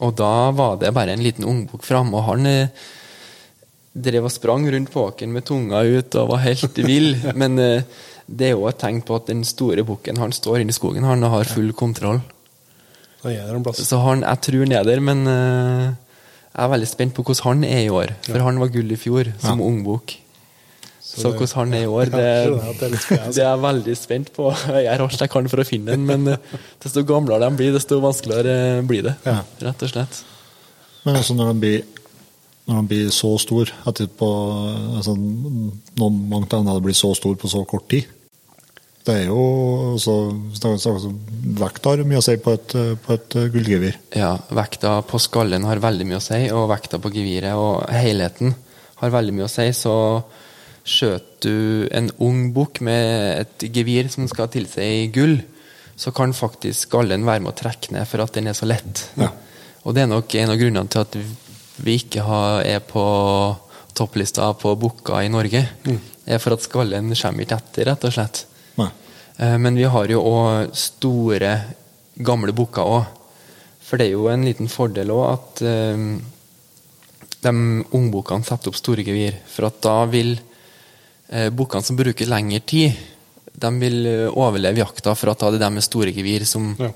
Og da var det bare en liten ungbukk framme, og han uh, drev og sprang rundt på åkeren med tunga ut og var helt vill. Men eh, det er jo et tegn på at den store bukken han står inne i skogen han har full kontroll. Så han, jeg tror han er der, men eh, jeg er veldig spent på hvordan han er i år. For ja. han var gull i fjor som ja. ungbukk. Så, så hvordan han er i år, det, det, er jeg veldig spent på. Jeg gjør alt jeg kan for å finne den, men uh, desto gamlere de blir, desto vanskeligere blir det. Rett og slett. Men også når de blir når han blir så stor etterpå altså, noen, mangt annet blir så stor på så kort tid. Det er jo så, så, Vekta har mye å si på et, på et gullgevir. Ja, vekta på skallen har veldig mye å si, og vekta på geviret og helheten har veldig mye å si. Så skjøter du en ung bukk med et gevir som skal tilsi gull, så kan faktisk skallen være med å trekke ned for at den er så lett. Ja. Og det er nok en av grunnene til at vi ikke har, er på topplista på booka i Norge, mm. er for at skallen kommer ikke etter, rett og slett. Nei. Eh, men vi har jo òg store, gamle booker òg. For det er jo en liten fordel òg at um, de ungbukkene setter opp store gevir. For at da vil uh, bukkene som bruker lengre tid, de vil overleve jakta, for at da er det de med store gevir som ja.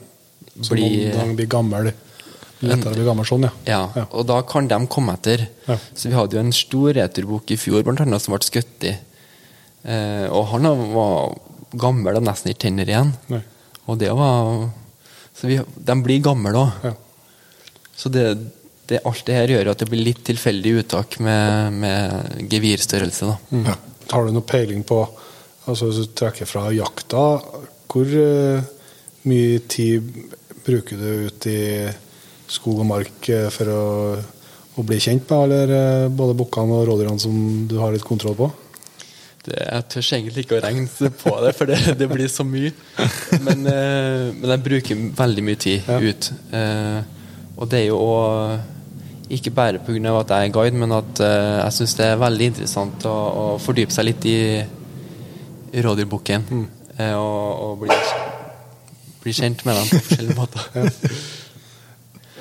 blir Som om de blir gamle Lettere å bli gammel sånn, ja. ja. ja. Og da kan de komme etter. Ja. Så vi hadde jo en stor returbok i fjor blant annet, som ble skutt i. Eh, og han var gammel og nesten ikke tenner igjen. Nei. Og det var Så vi, de blir gamle òg. Ja. Så det, det, alt det her gjør at det blir litt tilfeldig uttak med, med gevirstørrelse. Da. Mm. Ja. Har du noe peiling på altså Hvis du trekker fra jakta, hvor uh, mye tid bruker du ut i skog og mark eh, for å, å bli kjent med eller eh, både bukkene og rådyrene som du har litt kontroll på? Det, jeg tør egentlig ikke å regne på det, for det, det blir så mye. Men, eh, men, jeg bruker veldig mye tid ja. ut. og det er jo òg ikke bare pga. at jeg er guide, men at jeg syns det er veldig interessant å, å fordype seg litt i, rådyrbukken. Mm. og, og bli, bli, kjent med dem på forskjellige måter. Ja.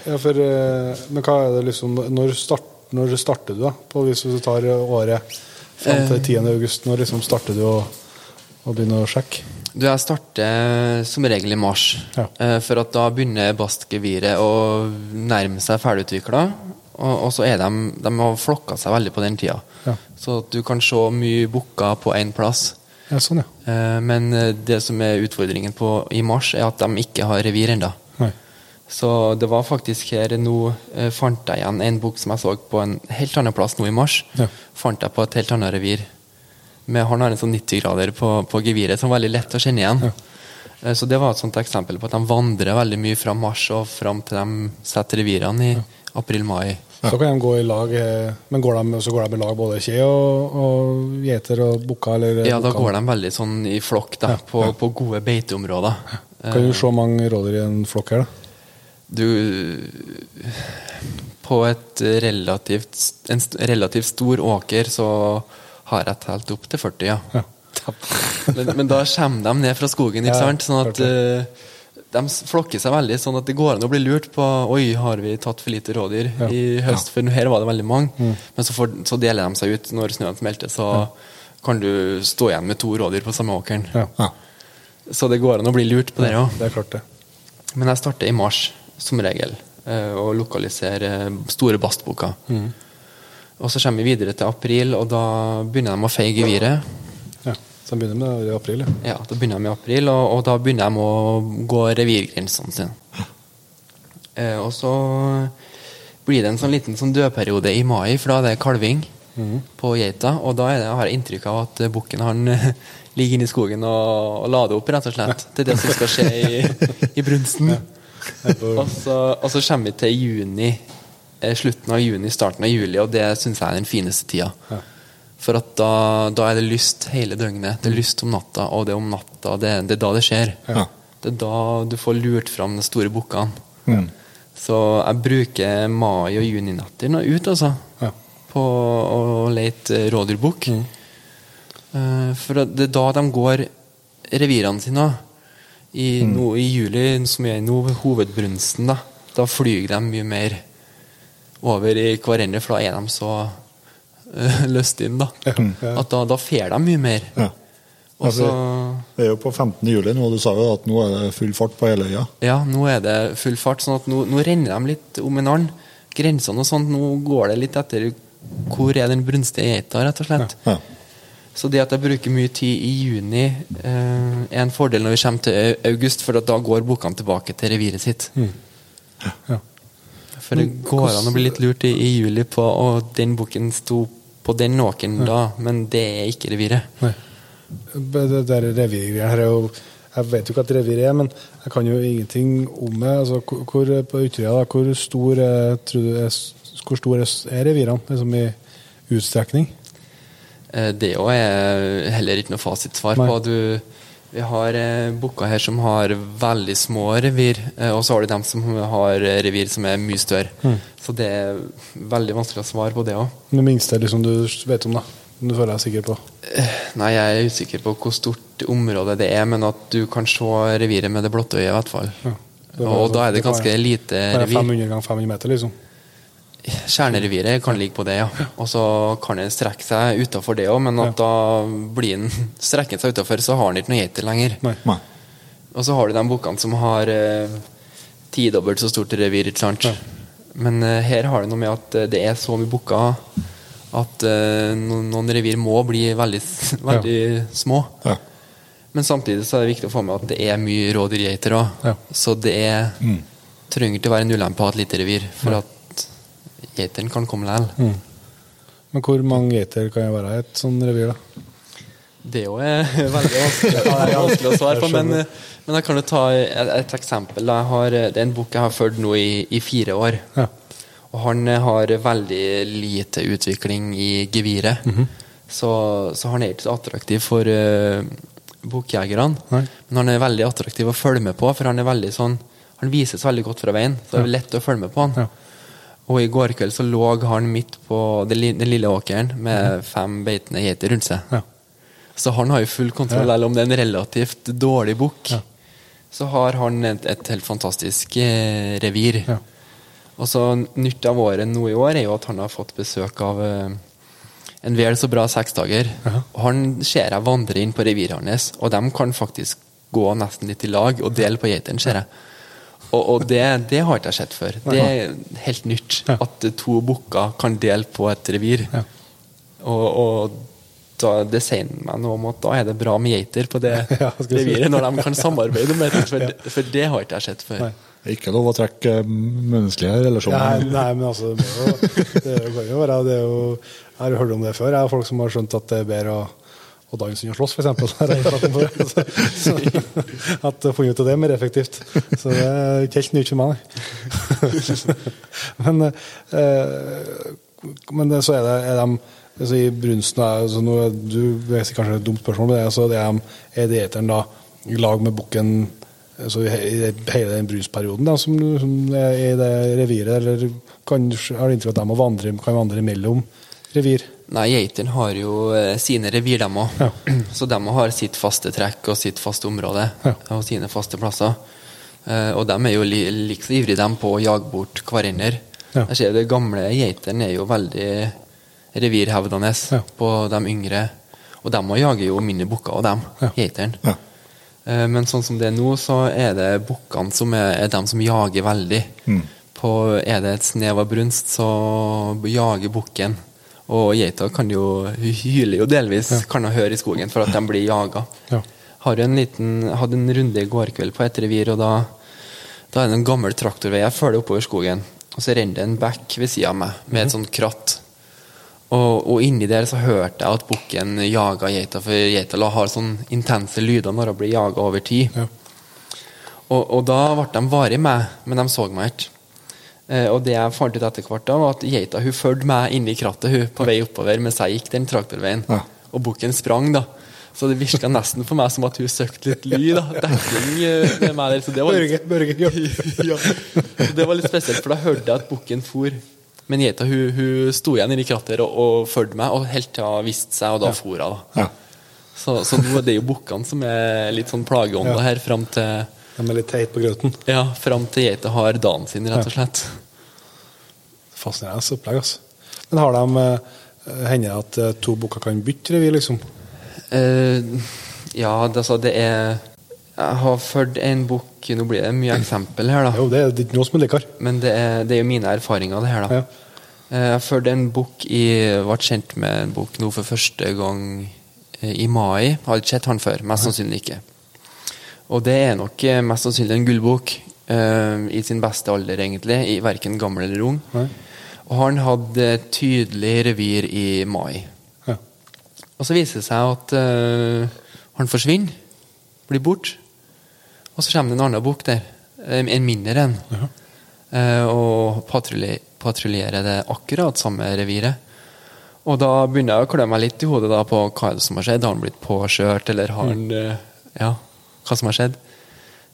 Ja, for, eh, men hva er det liksom Når, start, når starter du, da? På, hvis du tar året fram til 10. Eh. august, når liksom starter du å, å begynne å sjekke? Du, Jeg starter som regel i mars. Ja. Eh, for at da begynner bastgeviret å nærme seg ferdigutvikla. Og, og, så er de, de har flokka seg veldig på den tida. Ja. Så at du kan se mye bukker på én plass. Ja, sånn, ja. Men det som er utfordringen på, i mars, er at de ikke har revir ennå. Så det var faktisk her nå eh, fant jeg igjen en bok som jeg så på en helt annen plass nå i mars. Ja. Fant jeg på et helt annet revir. Med, han har en sånn 90-grader på, på geviret som er veldig lett å kjenne igjen. Ja. Eh, så det var et sånt eksempel på at de vandrer veldig mye fra mars og fram til de setter revirene i ja. april-mai. Så kan de gå i lag, eh, men går de, så går de i lag både kje og, og geiter og bukker? Ja, da går de veldig sånn i flokk da, på, på, gode beiteområder. Kan du se mange rådyr i en flokk her, da? Du På et relativt, en relativt stor åker så har jeg telt opp til 40, ja. ja. men, men, da kommer de ned fra skogen, ikke sant? Sånn at uh, de flokker seg veldig, sånn at det går an å bli lurt på Oi, har vi tatt for lite rådyr ja. i høst? For her var det veldig mange. Mm. Men så, for, så, deler de seg ut når snøen smelter, så ja. kan du stå igjen med to rådyr på samme åkeren. Ja. Så det går an å bli lurt på det òg. Det klart det. Men jeg starter i mars, som regel, eh, og lokalisere store bastbukker. Mm. Og så kommer vi videre til april, og da begynner de å feie geviret. Ja, så de begynner med det i april? Ja, ja da begynner de i april, og, og da begynner de å gå revirgrensene sine. Eh, og så blir det en sånn liten sånn dødperiode i mai, for da er det kalving mm. på geita. Og da det, jeg har jeg inntrykk av at bukken han ligger inne i skogen og, og lader opp, rett og slett. Det er det som skal skje i, i brunsten. Ja. Og, så, og så kommer vi til juni Eh, slutten av juni, starten av juli, og det syns jeg er den fineste tida. Ja. For at da, da, er det lyst hele døgnet. Det er lyst om natta, og det er om natta. Det, det er da det skjer. Ja. Det er da du får lurt fram de store bukkene. Mm. Så jeg bruker mai- og juninatter nå ut, altså. Ja. På å lete rådyrbukk. Mm. Uh, for det er da de går revirene sine. I, mm. no, I juli, som er nå hovedbrunsten, da, da flyr de mye mer over i hverandre, for da er de så uh, inn da. Ja, ja. At da, da fer de mye mer. Ja. Altså, det er jo på 15. juli nå, du sa jo at nå er det full fart på hele øya? Ja, nå er det full fart. sånn at nå, nå renner de litt om en annen. Grensene og sånt, nå går det litt etter hvor er den brunstige geita, rett og slett. Ja, ja. Så det at jeg bruker mye tid i juni, eh, er en fordel når vi kommer til august, for da går bokene tilbake til reviret sitt. Mm. Ja. For det går an å bli litt lurt i, i juli på Og den boken sto på den åkeren da, men det er ikke reviret. Nei. Det der reviret her er jo Jeg vet jo ikke hva reviret revir er, men jeg kan jo ingenting om det. Altså, hvor, på Ytterøya, hvor stor er, er, hvor stor er revirene liksom i utstrekning? Eh, det òg er heller ikke noe fasitsvar på. Du vi har eh, bukker her som har veldig små revir, eh, og så har du dem som har revir som er mye større. Mm. Så det er veldig vanskelig å svare på det òg. Det minste liksom du vet om, da? Du føler deg sikker på? Nei, jeg er usikker på hvor stort område det er, men at du kan se reviret med det blotte øyet, i hvert fall. Ja, og da er det ganske lite revir. 500 ganger 500 meter, liksom? Kjernereviret kan ligge på det, ja. Og så kan den strekke seg utafor det òg, men at da blir den strekket seg utafor, så har den ikke noe geiter lenger. Nei. Og så har du de bukkene som har eh, tidobbelt så stort revir, ikke sant. Ja. Men eh, her har det noe med at eh, det er så mye bukker at eh, noen, noen, revir må bli veldig, veldig ja. små. Ja. Men samtidig så er det viktig å få med at det er mye rådyrgeiter òg. Så det er, mm. trenger ikke å være en ulempe å ha et lite revir. For at geitene kan komme likevel. Mm. Men hvor mange geiter kan det være i et sånt revir, da? Det er jo veldig vanskelig, vanskelig å svare på, men, men, jeg kan jo ta et, et eksempel. Har, det er en bok jeg har fulgt nå i, i, fire år. Ja. Og han har veldig lite utvikling i geviret. Mm -hmm. så, så, han er ikke så attraktiv for uh, bokjegerne. Men han er veldig attraktiv å følge med på, for han er veldig sånn han vises veldig godt fra veien, så det er lett å følge med på han. Ja. Og i går kveld så lå han midt på den lille åkeren med fem beitende geiter rundt seg. Ja. Så han har jo full kontroll, selv om det er en relativt dårlig bukk, ja. så har han et, et helt fantastisk eh, revir. Ja. Og så Nytt av året nå i år er jo at han har fått besøk av eh, en vel så bra seksdager. Og han ser jeg vandre inn på reviret hans, og de kan faktisk gå nesten litt i lag og dele på geitene, ser jeg. Og, og det, det, har ikke jeg sett før. Det er helt nytt. Ja. At to bukker kan dele på et revir. Ja. Og, og da, det sier meg noe om at da er det bra med geiter på det ja, reviret, når de kan samarbeide med det. For, for, det har ikke jeg sett før. Nei. Det er ikke lov å trekke menneskelige relasjoner. Nei, nei, men altså, det, jo, det kan jo være det jo, Jeg har hørt om det før. Jeg har folk som har skjønt at det er bedre å og danse og slåss, f.eks. At å finne ut av det er mer effektivt. Så det er ikke helt nytt for meg. men, eh, men så er det er de altså I brunsten altså nå, Du vet kanskje et dumt spørsmål, men altså, det er, er dieteren da i lag med bukken altså, i hele den brunstperioden da, som, som, er i det reviret, eller kan, har du inntrykk av at de vandre, kan vandre mellom revir? Nei, geitene har jo eh, sine revir, dem òg. Ja. Så de har sitt faste trekk og sitt faste område ja. og sine faste plasser. Eh, og de er jo li, like så ivrige dem på å jage bort hverandre. Ja. Jeg ser det gamle geitene er jo veldig revirhevdende ja. på de yngre. Og de jager jo mindre bukker og dem, ja. geitene. Ja. Eh, men sånn som det er nå, så er det bukkene som er, er dem som jager veldig. Mm. På, er det et snev av brunst, så jager bukken. Og geita kan jo hyler jo delvis, ja. kan hun høre i skogen, for at de blir jaga. Ja. Har en liten, hadde en runde i går kveld på et revir, og da, da er det en gammel traktorvei jeg følger oppover skogen. Og så renner det en bekk ved sida av meg med et mhm. sånt kratt. Og, og, inni der så hørte jeg at bukken jaga geita, for geita har sånn intense lyder når hun blir jaga over tid. Ja. Og, og, da ble de varig med, men de så meg ikke. Eh, og det jeg fant ut etter hvert, da var at geita hun fulgte meg inn i krattet hun, på vei oppover mens jeg gikk den traktorveien. Ja. Og bukken sprang, da. Så det virka nesten for meg som at hun søkte litt ly. da, dekning eh, med meg der. Så det var litt, Børge, Børge, ja. det var litt spesielt, for da hørte jeg at bukken for. Men geita hun, hun sto igjen inni krattet og, og fulgte meg, og helt til hun viste seg, og da ja. for hun. da. Ja. Så, så nå er det jo bukkene som er litt sånn plageånda her fram til de er litt teit på grøten? Ja, fram til geita har dagen sin, rett og slett. Fascinerende opplegg, altså. Men har de uh, Hender det at uh, to bukker kan bytte revir, liksom? Uh, ja, altså, det er Jeg har ført en bukk Nå blir det mye eksempel her, da. Jo, det er ikke noe som er likere. Men det er, det er, mine erfaringer, det her, da. Ja. Jeg ført en bukk i Ble kjent med en bukk nå for første gang i mai. Har ikke sett han før. Mest sannsynlig ikke. Og det er nok eh, mest sannsynlig en gullbok uh, i sin beste alder, egentlig. I Verken gammel eller ung. Nei. Og han hadde tydelig revir i mai. Ja. Og så viser det seg at uh, han forsvinner. Blir borte. Og så kommer det en annen bok der. En mindre en. Ja. Uh, og patruljerer det akkurat samme reviret. Og da begynner jeg å klø meg litt i hodet på hva det som har skjedd. Har han blitt påkjørt, eller har han mm. Ja hva som har skjedd.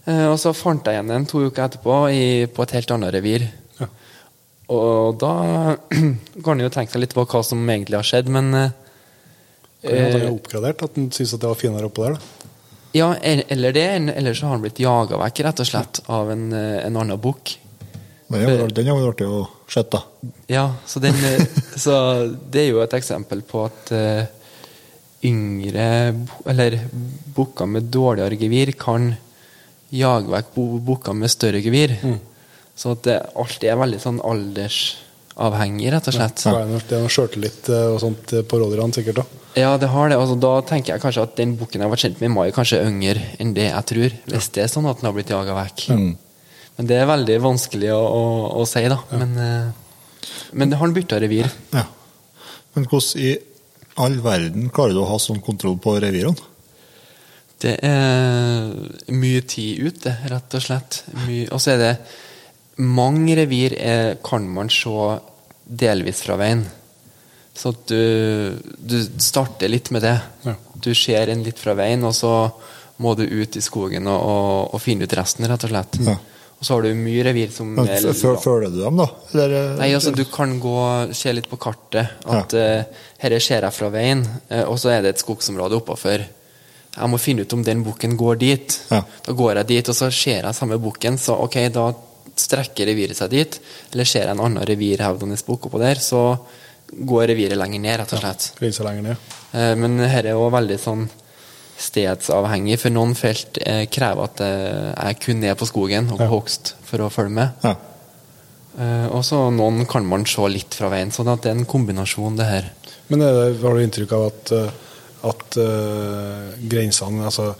Eh, og så fant jeg igjen en to uker etterpå i, på et helt annet revir. Ja. Og da kan en jo tenke seg litt på hva som egentlig har skjedd, men eh, Kan han ha oppgradert? At han syntes det var finere oppå der? da? Ja, eller det, eller så har han blitt jaga vekk, rett og slett, av en, eh, en annen bukk. Men den har vært artig å se, da. Ja, så, den, så, det er jo et eksempel på at yngre Eller bukker med dårligere gevir kan jage vekk bukker med større gevir. Mm. Så det alltid er veldig sånn aldersavhengig, rett og slett. Ja, det er noe sjøltillit eh, og sånt på rådyrene, sikkert? da. Ja, det har det. Altså, da tenker jeg kanskje at den bukken jeg vært kjent med i mai, kanskje er yngre enn det jeg tror. Hvis det er sånn at den har blitt jaga vekk. Mm. Men det er veldig vanskelig å, å, å si, da. Ja. Men, det har han bytta revir. Ja. Men hvordan i all verden klarer du å ha sånn kontroll på revirene? Det er mye tid ute, rett og slett. Og så er det Mange revir er, kan man se delvis fra veien. Så du, du starter litt med det. Ja. Du ser en litt fra veien, og så må du ut i skogen og, og, og finne ut resten, rett og slett. Ja. Og så har du mye revir som Men, er Følger du dem, da? Eller, eh, Nei, altså Du kan gå se litt på kartet. At ja. uh, her ser jeg fra veien, uh, og så er det et skogsområde oppafor. Jeg må finne ut om den bukken går dit. Ja. Da går jeg dit, og så ser jeg samme bukken. Så ok, da strekker reviret seg dit. Eller ser jeg en annen revirhevdende bukk oppå der, så går reviret lenger ned, rett og slett. Ja, lenger ned. Uh, men her er jo veldig sånn stedsavhengig, for noen felt eh, krever at eh, jeg kun er på skogen og på ja. hogst for å følge med. Ja. Eh, og så noen kan man se litt fra veien, sånn at det er en kombinasjon, det her. Men det, har du inntrykk av at, eh, at uh, grensene altså,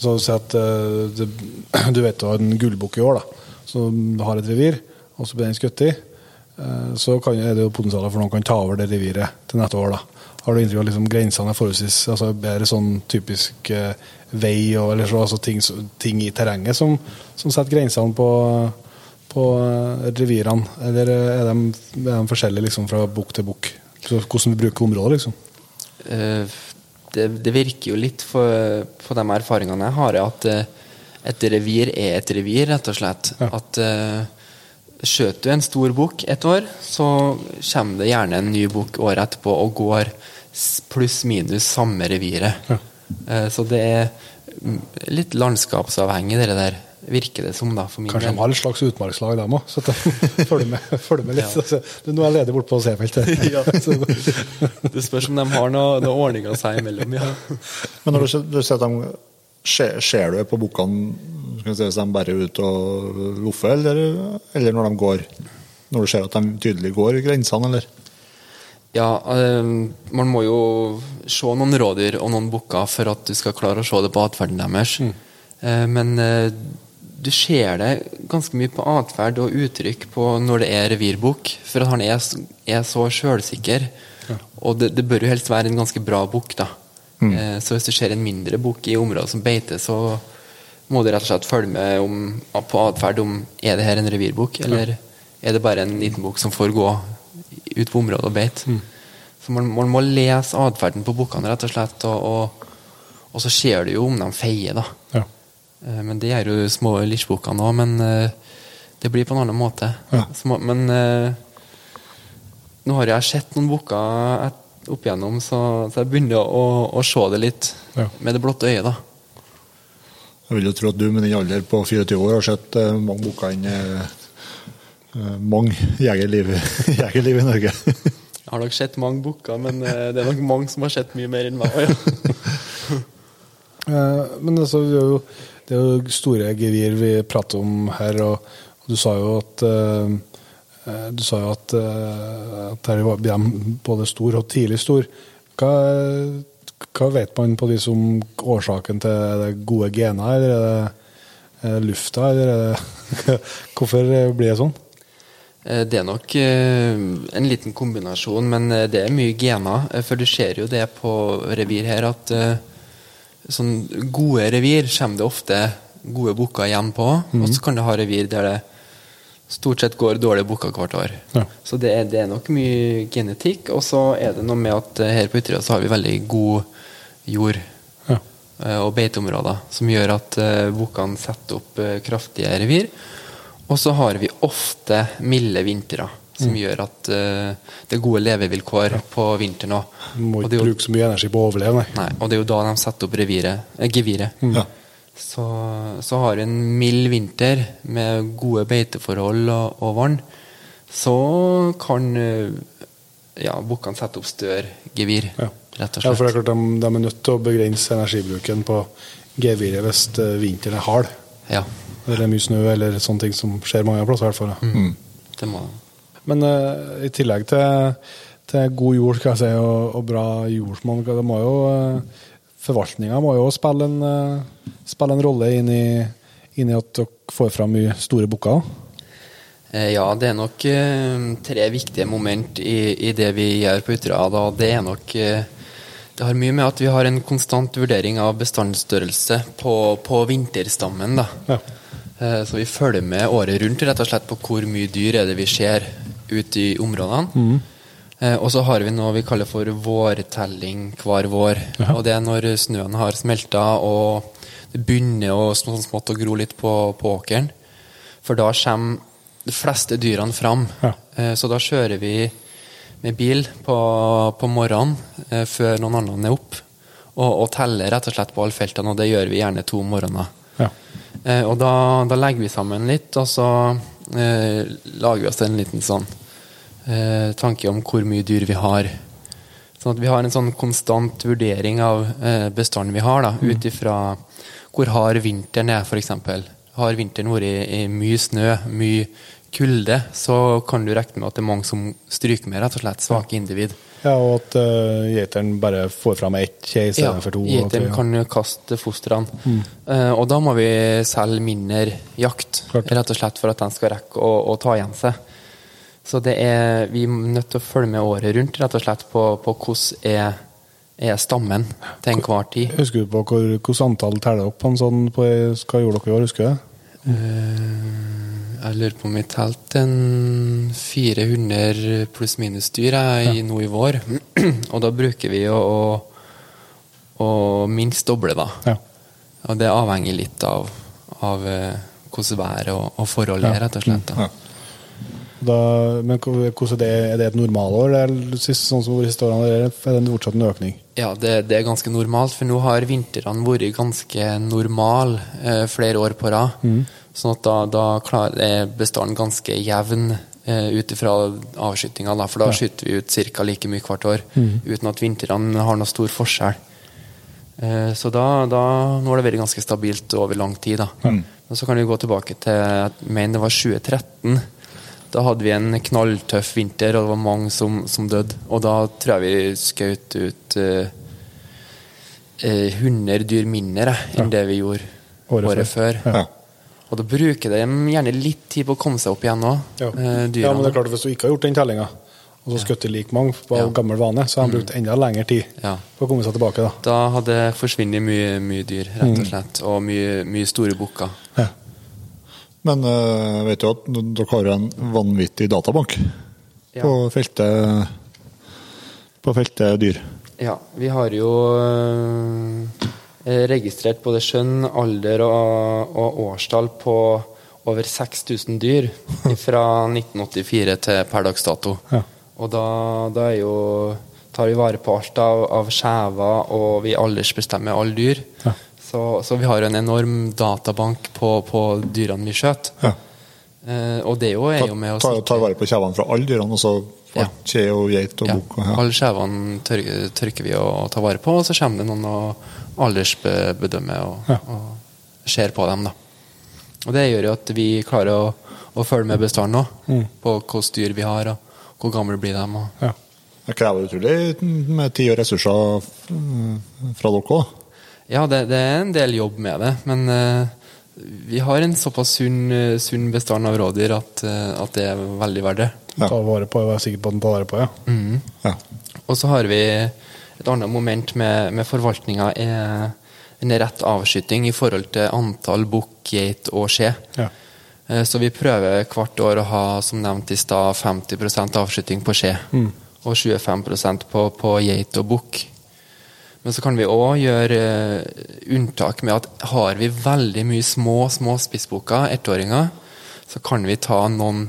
så si at uh, det, Du vet du har en gullbukk i år, da, som har et revir, og så blir den skutt i. eh, så kan, er det jo potensial for noen kan ta over det reviret til neste år. da. Har du inntrykk av liksom grensene er forholdsvis altså bedre sånn typisk eh, vei og eller så, altså ting, ting, i terrenget som, som setter grensene på, på revirene? Eller er de, er de forskjellige liksom, fra bukk til bukk? Hvordan vi bruker området, liksom? det, det, virker jo litt for, på de erfaringene jeg har, at et revir er et revir, rett og slett. Ja. At skjøter du en stor bukk et år, så kommer det gjerne en ny bukk året etterpå og går pluss-minus samme reviret. Ja. Uh, så det er litt landskapsavhengig, det der. Virker det som, da. for min Kanskje de har et slags utmarkslag, de òg. Så følg med, følg med litt. Ja. Altså, nå er jeg ledig borte på Sefeldt. ja. det spørs om de har noen noe ordninger seg imellom, ja. Men når du, du ser at de Ser du på bukkene si, hvis de bare er ute og loffer, eller, eller, når de går? Når du ser at de tydelig går grensene, eller? Ja, øh, man må jo se noen rådyr og noen bukker for at du skal klare å se det på atferden deres. Mm. Uh, men uh, du ser det ganske mye på atferd og uttrykk på når det er revirbukk, for at han er, er så sjølsikker. Ja. Og det, det, bør jo helst være en ganske bra bukk, da. Mm. Eh, så hvis du ser en mindre bukk i området som beiter, så må du rett og slett følge med om, på atferd om er det her en revirbok, eller er det bare en liten bok som får gå ut på området og beite. Mm. Så man, man, må lese atferden på bukkene, rett og slett, og, og, og, så ser du jo om de feier, da. Ja. Eh, men det gjør jo små lisjbukkene òg, men eh, det blir på en annen måte. Ja. Små, men nå har jeg sett noen bukker opp igjennom, så, så jeg begynner å, å, se det litt ja. med det blotte øyet. da. Jeg vil jo tro at du med din alder på 24 år har sett uh, mange boker enn uh, mange jegerliv, jegerliv i Norge. jeg har nok sett mange bukker, men det er nok mange som har sett mye mer enn meg. Ja. men altså, det er, jo, det er jo store gevir vi prater om her, og, og du sa jo at Eh, du sa jo at, eh, at her var både stor og tidlig stor. Hva, hva, vet man på de som årsaken til det gode gener, eller er det, det lufta, eller er det Hvorfor blir det sånn? Eh, det er nok en liten kombinasjon, men det er mye gener. For du ser jo det på revir her, at sånn gode revir kommer det ofte gode bukker hjem på. Mm. Og så kan du ha revir der det stort sett går dårlig booka hvert år. Ja. Så det er, det er, nok mye genetikk. Og så er det noe med at eh, her på Ytterøya så har vi veldig god jord ja. Eh, og beiteområder, som gjør at uh, bukkene setter opp kraftige revir. Og så har vi ofte milde vintre. Som mm. gjør at uh, det er gode levevilkår ja. på vinteren òg. Må ikke bruke så mye energi på å overleve, nei. nei. Og det er jo da de setter opp reviret, geviret. Mm. Så, så har du en mild vinter med gode beiteforhold og, og vann, så kan eh, ja, bukkene sette opp større gevir. Ja. rett og slett. Ja, for det er klart de, de, er nødt til å begrense energibruken på geviret hvis eh, vinteren er hard. Ja. Eller mye snø eller sånne ting som skjer mange plasser. i hvert fall. Mm. mm. Det må Men uh, i tillegg til, til, god jord skal jeg si, og, og bra jordsmonn, det må jo uh, forvaltninga må jo spille en, uh, spille en rolle inn i, inn i, at dere får fram mye store bukker? Eh, ja, det er nok uh, tre viktige moment i, i, det vi gjør på Ytterøya. Det er nok Det har mye med at vi har en konstant vurdering av bestandsstørrelse på, på vinterstammen. Ja. Så vi følger med året rundt rett og slett på hvor mye dyr er det vi ser ute i områdene. Mm. Eh, og så har vi noe vi kaller for vårtelling hver vår. Ja. Og det er når snøen har smelta og det begynner å sånn smått å gro litt på, på, åkeren. For da kommer de fleste dyrene fram. Ja. Eh, så da kjører vi med bil på, på morgenen eh, før noen andre er opp, og, og, teller rett og slett på alle feltene, og det gjør vi gjerne to morgener. Ja. Eh, og da, da, legger vi sammen litt, og så eh, lager vi oss en liten sånn eh, tanke om hvor mye dyr vi har. Sånn at vi har en sånn konstant vurdering av eh, bestanden vi har, da, mm. ut ifra hvor hard vinteren er, f.eks. Har vinteren vært i, i mye snø, mye kulde, så kan du regne med at det er mange som stryker med, rett og slett. Svake individ. Ja, Og at uh, gjeteren bare får fram ett kje istedenfor ja, to. Gjeteren kan jo kaste fostrene. Mm. Uh, og da må vi selge mindre jakt, Klart. rett og slett for at den skal rekke å, å ta igjen seg. Så det er, vi er nødt til å følge med året rundt rett og slett på, på hvordan er, er stammen til enhver tid. Husker du på hvordan antall teller opp på en sånn på, Hva gjorde dere i år, husker du? det? jeg lurer på om vi telte 400 pluss-minus dyr ja. nå i vår. og da bruker vi å, å, å minst doble, da. Ja. Og det avhenger litt av, av uh, hvordan været og, og forholdet er, rett og slett. Da. Da, men er det, er det et normalår, sånn som siste årene, eller er det fortsatt en økning? Ja, det, det, er ganske normalt, for nå har vintrene vært ganske normal eh, flere år på rad. Mm. Sånn at da, da klar, er bestanden ganske jevn eh, ut ifra avskytinga, for da ja. skyter vi ut ca. like mye hvert år, mm. uten at vintrene har noe stor forskjell. Eh, så da, da, nå har det vært ganske stabilt over lang tid. da. Mm. Og Så kan vi gå tilbake til jeg mener det var 2013 da hadde vi en knalltøff vinter, og det var mange som, som døde. Og da tror jeg vi skjøt ut uh, uh, 100 dyr mindre enn ja. det vi gjorde året, året før. Ja. Og da bruker de gjerne litt tid på å komme seg opp igjen òg. Ja. Eh, ja. men det er klart hvis du ikke har gjort den tellinga, og så skutt like mange på ja. gammel vane, så har de brukt enda lengre tid ja. på å komme seg tilbake. Da, da hadde det forsvunnet mye, mye dyr, rett og mm. slett. Og mye, mye store bukker. Men jeg uh, vet jo at dere har en vanvittig databank ja. på, feltet, på feltet dyr. Ja, vi har jo uh, registrert både skjønn, alder og, og årstall på over 6000 dyr fra 1984 til per dags dato. Ja. Og da, da jo, tar vi vare på alt av, av skjever, og vi aldersbestemmer alle dyr. Ja. Så, så, vi har en enorm databank på, på dyrene vi skjøt. Ja. Eh, og det er jo med å sikre ta, vare på kjevene fra alle dyrene, altså ja. kje og geit og ja. bukk? Ja. Alle kjevene tør, tørker, vi og tar vare på, og så kommer det noen og aldersbedømmer og, ja. og ser på dem. da. Og det gjør jo at vi klarer å, å følge med bestanden òg, mm. på hvilke dyr vi har, og hvor gamle blir de. Og... Ja. Det krever utrolig med tid og ressurser fra dere òg? Ja, det, det, er en del jobb med det. Men uh, vi har en såpass sunn, uh, sunn bestand av rådyr at, uh, at, det er veldig verdt det. Ja. Ta vare på, er sikker på at den tar vare på, ja. Mm. ja. Og så har vi et annet moment med, med forvaltninga er en rett avskyting i forhold til antall bukk, geit og skje. Ja. Så vi prøver hvert år å ha som nevnt i stad 50% avskyting på skje. Mm. Og 25% på, på geit og bukk. Men så kan vi òg gjøre uh, unntak med at har vi veldig mye små små spissbukker, ettåringer, så kan vi ta noen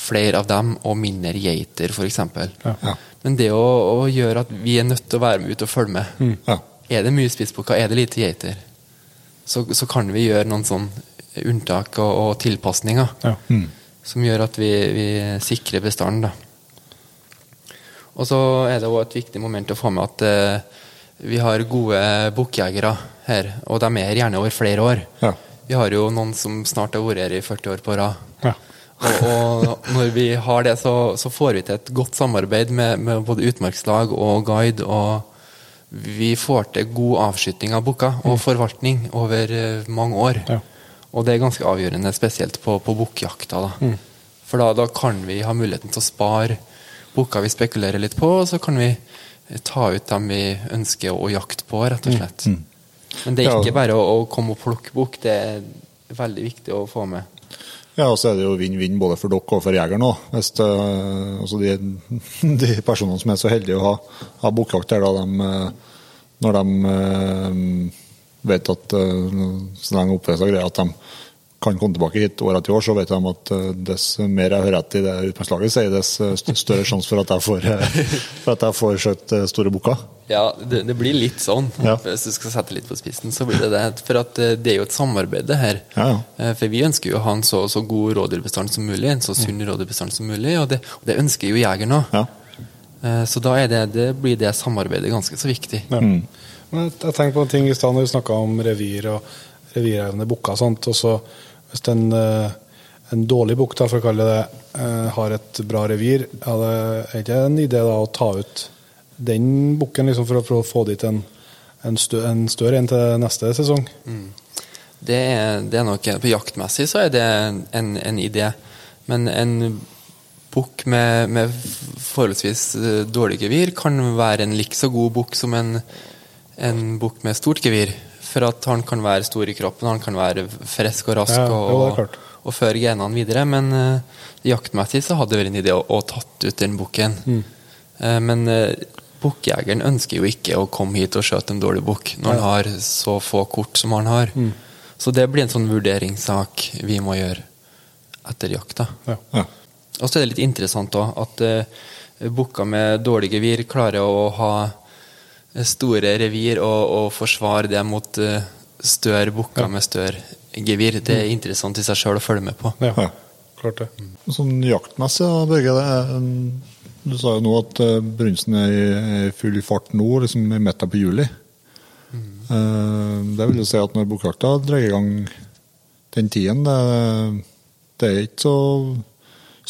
flere av dem og mindre geiter, f.eks. Ja. Ja. Men det å, å, gjøre at vi er nødt til å være med ut og følge med. Mm. Ja. Er det mye spissbukker, er det lite geiter, så, så, kan vi gjøre noen sånn unntak og, og tilpasninger mm. som gjør at vi, vi sikrer bestanden. Og så er det òg et viktig moment å få med at uh, vi har gode bukkjegere her, og de er her gjerne over flere år. Ja. Vi har jo noen som snart har vært her i 40 år på rad. Ja. og, og, når vi har det, så, så, får vi til et godt samarbeid med, med, både utmarkslag og guide. Og vi får til god avskyting av bukker og mm. forvaltning over uh, mange år. Ja. Og det er ganske avgjørende, spesielt på, på bukkjakta. Mm. For da, da, kan vi ha muligheten til å spare bukker vi spekulerer litt på, og så kan vi ta ut dem vi ønsker å jakte på, rett og slett. Mm. Men det er ikke bare å, å komme og plukke bukk, det er veldig viktig å få med. Ja, og så er det jo vinn-vinn både for dere og for jegeren òg. Altså de, de, personene som er så heldige å ha, ha bukkjakt her, da, de, eh, når de eh, vet at eh, så lenge oppfører seg greit, at de kan komme tilbake hit år etter år, så vet de at eh, dess mer jeg hører etter i det utgangslaget sier, dess eh, større sjanse for at jeg får, eh, for at jeg får skjøtt store bukker. Ja, det, det, blir litt sånn. Ja. Hvis du skal sette litt på spissen, så blir det det. For at det er jo et samarbeid, det her. Ja, ja. For vi ønsker jo å ha en så, så god rådyrbestand som mulig, en så sunn rådyrbestand som mulig, og det, og det ønsker jo jegeren òg. Så da det, det blir det samarbeidet ganske så viktig. Mm. Jeg tenker på en ting i stad når vi snakka om revir og revirevne bukker og sånt. og så hvis en, eh, en dårlig bukk, for å kalle det eh, har et bra revir, er det ikke en idé da å ta ut den bukken liksom, for, å, få dit en, en, stø, en større en til neste sesong? Mm. Det, er, det er, nok På jaktmessig så er det en, en idé. Men en bukk med, med, forholdsvis eh, dårlig gevir kan være en likså god bukk som en, en bukk med stort gevir. For at han kan være stor i kroppen, han kan være frisk og rask Ja, og, og føre genene videre. Men uh, jaktmessig så hadde det vært en idé å, å tatt ut den bukken. Mm. Uh, men uh, bukkjegeren ønsker jo ikke å komme hit og skjøte en dårlig bukk når han har så få kort som han har. Mm. Så det blir en sånn vurderingssak vi må gjøre etter jakta. Ja. Ja. Og så er det litt interessant også, at uh, bukker med dårlig gevir klarer å ha eh, store revir og, og forsvare det mot uh, større bukker med større gevir. Det er interessant i seg sjøl å følge med på. ja. Ja. Klart det. Sånn jaktmessig, da, Børge. Det er, du sa jo nå at eh, brunsten er i full fart nå, liksom i midten på juli. Eh, det vil jo si at når bukkjakta drar i gang den tiden, det, det er ikke så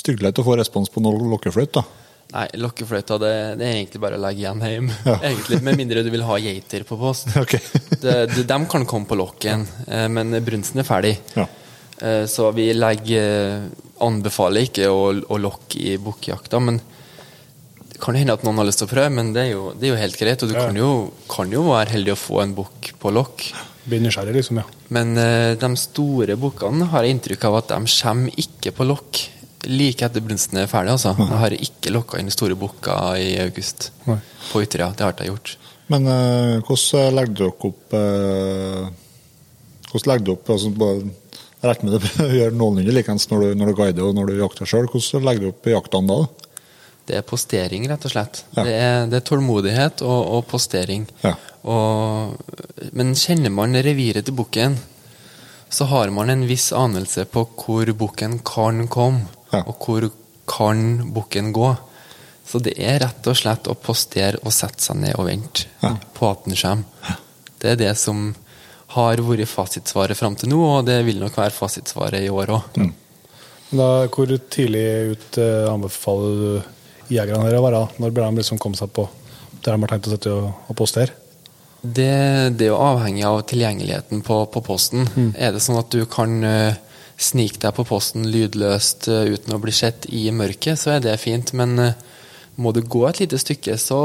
styggelig å få respons på noe lokkefløyt, da. Nei, lokkefløyta det, det er egentlig bare å legge igjen hjemme. Ja. Egentlig, Med mindre du vil ha geiter på post. Okay. de, de, de kan komme på lokken, eh, men brunsten er ferdig. Ja. Eh, Så vi legger eh, anbefaler ikke å, å lokke i bukkjakta. Men det kan hende at noen har lyst til å prøve, men det er jo, det er jo helt greit. Og du Ja. kan, jo, kan jo være heldig å få en bukk på lokk. Blir nysgjerrig, liksom, ja. Men de store bukkene har jeg inntrykk av at de kommer ikke på lokk like etter brunsten er ferdig. altså. Jeg har ikke lokka inn store bukker i august Nei. på Ytterøya. Det har jeg ikke gjort. Men uh, hvordan legger dere opp uh, Hvordan legger du opp altså, bare, Rett med det gjør noenlunde likeens når, du- når du guider og når du jakter sjøl. Hvordan legger du opp jaktene da? Det er postering, rett og slett. Ja. Det, er, det er tålmodighet og, og postering. Ja. Og, men kjenner man reviret til bukken, så har man en viss anelse på hvor bukken kan komme, Ja. og hvor kan bukken gå. Så det er rett og slett å postere og sette seg ned og vente Ja. på at den kommer. Det er det som har vært fasitsvaret fram til nå, og det vil nok være fasitsvaret i år òg. Mm. hvor tidlig ut eh, anbefaler du jegerne her å være? Når bør de liksom komme seg på der de har tenkt å sette og, og postere? Det, det er jo avhengig av tilgjengeligheten på, på posten. Er det sånn at du kan eh, snike deg på posten lydløst eh, uten å bli sett i mørket, så er det fint. Men eh, må du gå et lite stykke, så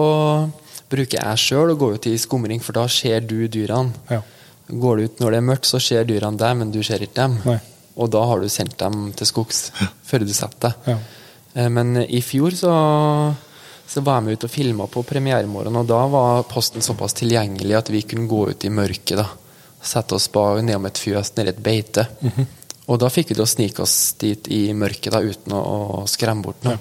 bruker jeg sjøl å gå ut i skumring, for da ser du dyrene. Ja. Går du ut når det er mørkt, så ser dyrene deg, men du ser ikke dem. Nei. Og da har du sendt dem til skogs før du setter deg. Ja. Eh, Men i fjor så, så var jeg med ut og filma på premieremorgen, og da var posten såpass tilgjengelig at vi kunne gå ut i mørket. da. Sette oss ned nedom et fjøs nede i et beite. Og da fikk vi til å snike oss dit i mørket da, uten å, å skremme bort noe.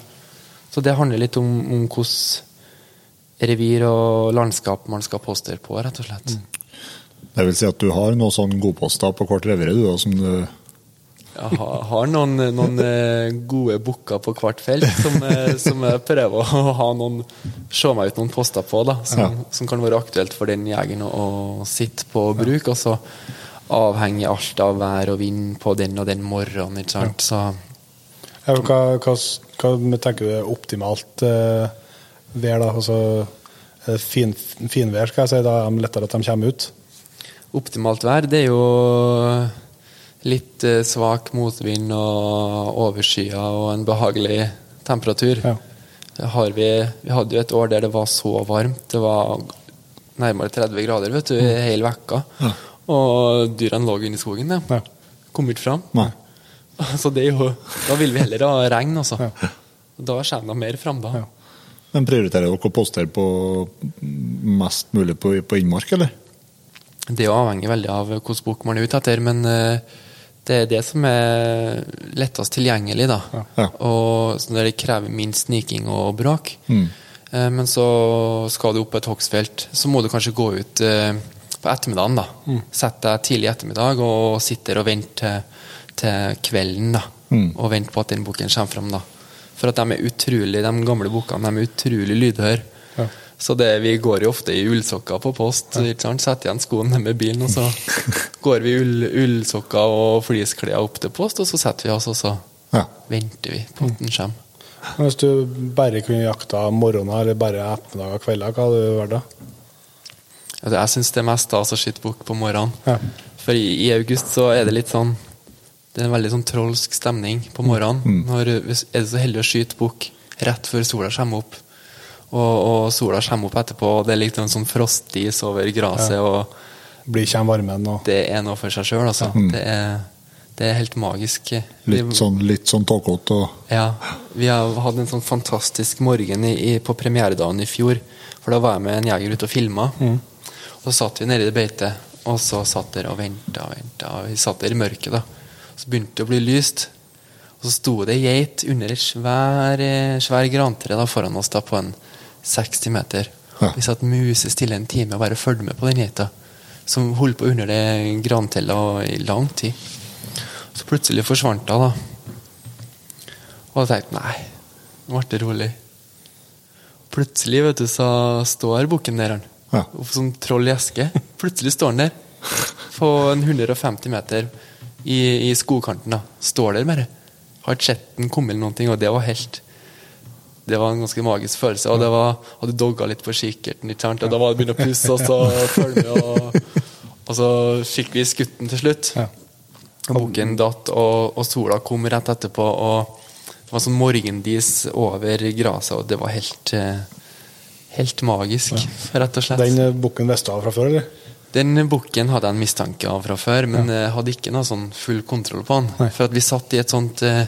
Så det handler litt om, om hvordan revir og landskap man skal postere på, rett og slett. Det vil si at du har noen sånn godposter på hvert revir du, som du Jeg har, noen, noen eh, gode bukker på hvert felt som, eh, som jeg prøver å ha noen se meg ut noen poster på, da, som, Ja. som kan være aktuelt for den jegeren å, å sitte på og bruke. Og så avhenger alt av vær og vind på den og den morgenen. ikke sant? Så Ja, hva, hva, hva tenker du er optimalt eh, vær, da? Altså, er fin, finvær, skal jeg si, da er det lettere at de kommer ut? optimalt vær, det er jo litt eh, svak motvind og overskya og en behagelig temperatur. Ja. Har vi, vi hadde jo et år der det var så varmt. Det var nærmere 30 grader vet du, i hele vekka. Og dyrene lå inni i skogen. Ja. Ja. Kom ikke fram. Nei. Så det er jo, da vil vi heller ha regn, altså. Ja. Da kommer det mer fram, da. Ja. Men prioriterer dere å postere på mest mulig på, på innmark, eller? Det er jo avhengig veldig av hvilken bok man er ute etter, men eh, det er det som er lettest tilgjengelig, da. Ja. Og så det krever minst sniking og bråk. Mm. Eh, Men så skal du opp på et hogstfelt, så må du kanskje gå ut eh, på ettermiddagen, da. setter deg tidlig ettermiddag og sitter og venter til, til kvelden, da. Mm. Og venter på at den boken kommer fram, da. For at de er utrolig, de gamle bokene de er utrolig lydhøre. Ja. Så det, vi går jo ofte i ullsokker på post. sant? Setter igjen skoene med bilen, og så går vi i ull, ullsokker og fleeceklær opp til post, og så setter vi oss, og så Ja. venter vi på at den kommer. Hvis du bare kunne jakta morgener eller bare ettermiddager og kvelder, hva hadde du vært da? Altså, jeg syns det er mest stas å sitte bukk på morgenen. Ja. For i, i august så er det litt sånn Det er en veldig sånn trolsk stemning på morgenen. Mm. Når er du så heldig å skyte bukk rett før sola kommer opp, og, og, sola kommer opp etterpå, og det er litt en sånn frostis over gresset ja. Blir kommer varmen og Det er noe for seg sjøl, altså. Mm. Det, er, det, er, helt magisk. Litt sånn, litt sånn tåkete og Ja. Vi har hatt en sånn fantastisk morgen i, i, på premieredagen i fjor. For da var jeg med en jeger ute og filma. Mm. Så satt vi nede i beitet, og så satt der og venta og venta. Vi satt der i mørket, da. Så begynte det å bli lyst. Og så sto det ei geit under et svær, eh, svær grantre da, foran oss da på en 60 meter. Ja. Vi satt musestille en time og bare fulgte med på den geita. Som holdt på under det grantella i lang tid. Så plutselig forsvant hun, da. Og jeg tenkte nei, nå ble det rolig. Plutselig vet du, så står bukken der. Ja. Som troll i eske. Plutselig står han der. På en 150 meter i, i skogkanten. da Står der bare. Har ikke sett den komme eller noen ting, og det var helt det var en ganske magisk følelse. Og det var, hadde dogga litt på kikkerten, og da var det begynne å pusse og så følge med. Og, og, så fikk vi skutt den til slutt. Ja. Bukken datt, og, og, sola kom rett etterpå. Og det var sånn morgendis over gresset, og det var helt, eh, helt magisk, ja. rett og slett. Den eh, bukken visste av fra før, eller? Den bukken hadde jeg en mistanke av fra før, men ja. hadde ikke noe sånn full kontroll på han. Nei. For at vi satt i et sånt eh,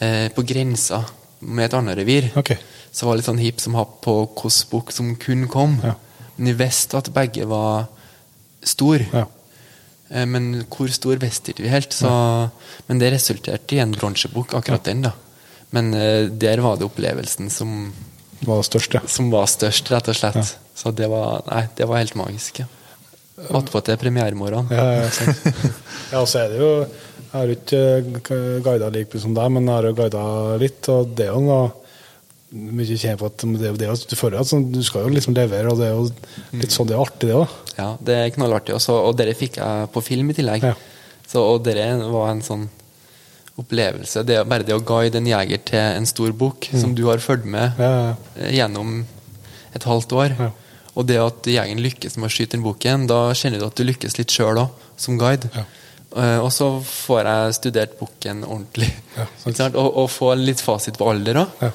eh på grensa med et annet revir. Okay. Så det litt sånn hip som happ på hvilken bukk som kun kom. Ja. Men vi visste at begge var store. Ja. Eh, men hvor stor visste ikke vi helt. Så, men det resulterte i en bronsebukk, akkurat den. da. Men eh, der var det opplevelsen som var størst, ja. Som var størst, rett og slett. Så det var, nei, det var helt magisk. ja. Attpåtil til premieremorgen. Ja, ja, ja, så er det jo Jeg har ikke eh, guida like som deg, men jeg har jo guida litt. Og det er jo noe mye kjenner på at det, det, du føler at sånn, du skal jo liksom levere, og det er jo litt sånn det er artig, det òg. Ja, det er knallartig. Også, og dere fikk jeg på film i tillegg. Ja. Så, og dere var en sånn opplevelse. Det, bare det å guide en jeger til en stor bok mm. som du har fulgt med ja, ja. gjennom et halvt år. Ja. Og det at jegeren lykkes med å skyte den bukken, da kjenner du at du lykkes litt sjøl òg, som guide. Uh, og så får jeg studert bukken ordentlig. Og, og, få litt fasit på alder òg.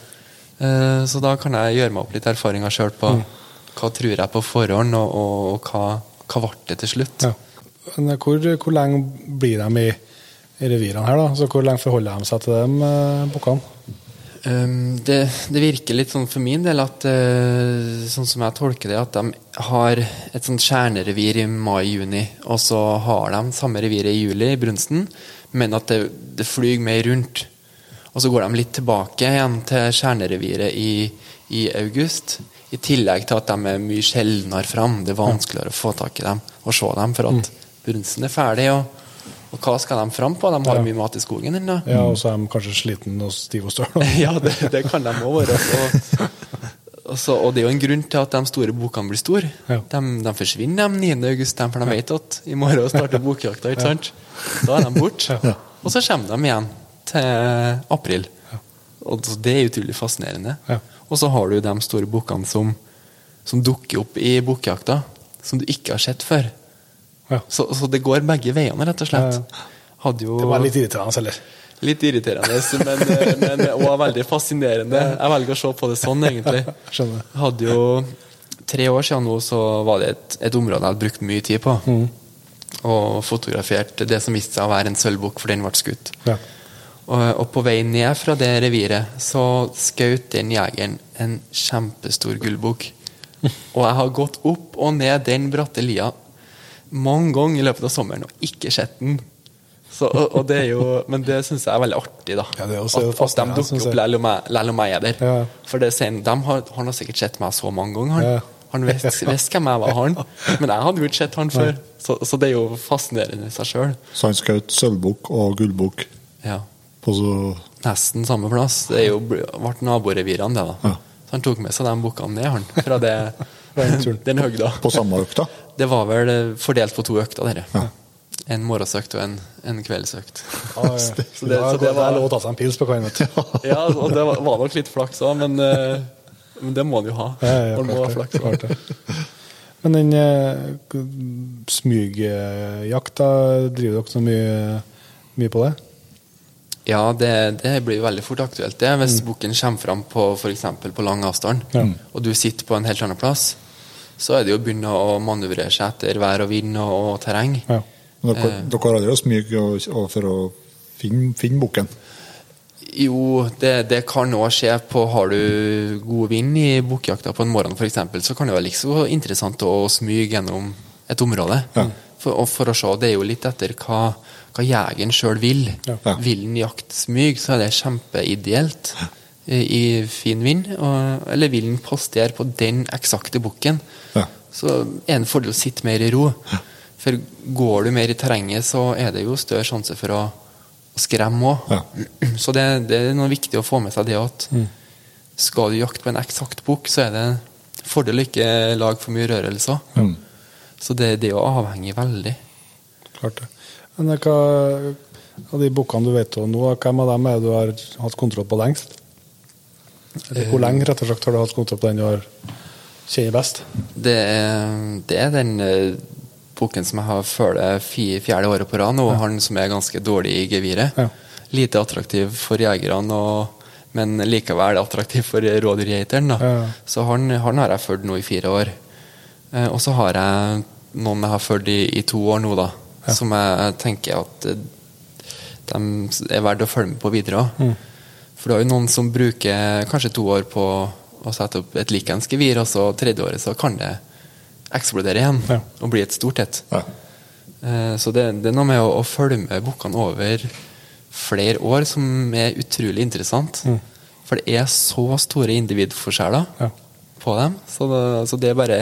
Uh, så da kan jeg gjøre meg opp litt erfaringer sjøl på mm. hva tror jeg på forhånd, og, og, og hva, hva ble det til slutt. Hvor, hvor, lenge blir de i, i revirene her, da? Så hvor lenge forholder de seg til de uh, bukkene? Um, det, det, virker litt sånn for min del at uh, sånn som jeg tolker det, at de har et sånt kjernerevir i mai-juni, og så har de samme reviret i juli, i brunsten, men at det, det flyr mer rundt. Og så går de litt tilbake igjen til kjernereviret i, i, august. I tillegg til at de er mye sjeldnere fram. Det er vanskeligere å få tak i dem og se dem, for at mm. brunsten er ferdig. og og hva skal de fram på? De har ja. mye mat i skogen ennå. Ja, og så er de kanskje sliten og stive og støle. ja, det, det, kan de òg være. Og, og, så, og, det er jo en grunn til at de store bokene blir store. Ja. De, de, forsvinner de 9. august, for de vet at i morgen starter bokjakta. ikke sant? Da er de borte. Ja. Og så kommer de igjen til april. Og Det er utrolig fascinerende. Og så har du de store bokene som, som dukker opp i bokjakta, som du ikke har sett før. Ja. Så, så, det går begge veiene, rett og slett. Jo, det var litt irriterende, eller? Litt irriterende, men, men også veldig fascinerende. Jeg velger å se på det sånn, egentlig. Skjønner. Hadde jo Tre år siden nå så var det et, et område jeg hadde brukt mye tid på. Mm. Og fotografert det som viste seg å være en sølvbukk, for den ble skutt. Ja. Og, og, på vei ned fra det reviret så skjøt den jegeren en kjempestor gullbukk. Og jeg har gått opp og ned den bratte lia mange ganger i løpet av sommeren og ikke sett den. Så, og, og det er jo, men det syns jeg er veldig artig, da. Ja, at, at, de dukker opp lell om jeg er der. Ja. For det sen, de har, har sikkert sett meg så mange ganger. Han, ja. han visste hvem jeg var, han. Men jeg hadde jo ikke sett han før. Så, så, det er jo fascinerende i seg sjøl. Så han skjøt sølvbukk og gullbukk ja. på så Nesten samme plass. Det er jo, ble naborevirene, det, da. Ja. Så han tok med seg de bukkene ned, han. Fra det, den høgda. På samme økta? Det var vel fordelt på to økter, dere. Ja. En morgensøkt og en, en kveldsøkt. Ah, ja. så, det, så det var lov å ta seg en pils på kaien. ja, og det var, var nok litt flaks òg, men, uh, men, det må en jo ha. Ja, ja, klart, flaks, klart det. Men den uh, smygjakta, driver dere så mye, mye, på det? Ja, det, det blir veldig fort aktuelt det, hvis mm. bukken kommer fram på f.eks. på lang avstand, ja. og du sitter på en helt annen plass. Så er det jo å begynne å manøvrere seg etter vær og vind og, og terreng. Ja. Dere, eh. dere har aldri smyget for å finne, finne bukken? Jo, det, det kan òg skje på Har du god vind i bukkjakta på en morgen f.eks., så kan det være like interessant å smyge gjennom et område. Ja. For, for, å se, Det er jo litt etter hva, hva jegeren sjøl vil. Ja. Vil han jakte smyg, så er det kjempeideelt i, i fin vind. Og, eller vil den postere på den eksakte bukken, ja. så er det en fordel å sitte mer i ro. For går du mer i terrenget, så er det jo større sjanse for å, å skremme òg. Så det, det, er noe viktig å få med seg det at mm. skal du jakte på en eksakt bukk, så er det en fordel å ikke lage for mye rørelser. Mm. Så det, det er jo avhengig veldig. Klart det. Men hva, av de bukkene du vet om nå, hvem av dem er det du har hatt kontroll på lengst? Eller hvor lenge rett og slett har du hatt kontakt med den du har kjenner best? Det er, det er den uh, bukken som jeg har følt fjerde året på rad nå, ja. han som er ganske dårlig i geviret. Ja. Lite attraktiv for jegerne, men likevel attraktiv for rådyrgeiteren. Ja. Så han, han, har jeg fulgt nå i fire år. Eh, og så har jeg noen jeg har fulgt i, i, to år nå, da. Som jeg tenker at eh, de er verdt å følge med på videre. Mm. For det er jo noen som bruker kanskje to år på å sette opp et likens gevir, og så tredje året så kan det eksplodere igjen ja. og bli et stort et. Ja. Eh, så det, det, er noe med å, å følge med bukkene over flere år som er utrolig interessant. Mm. For det er så store individforskjeller. Ja på dem. Så det, så det bare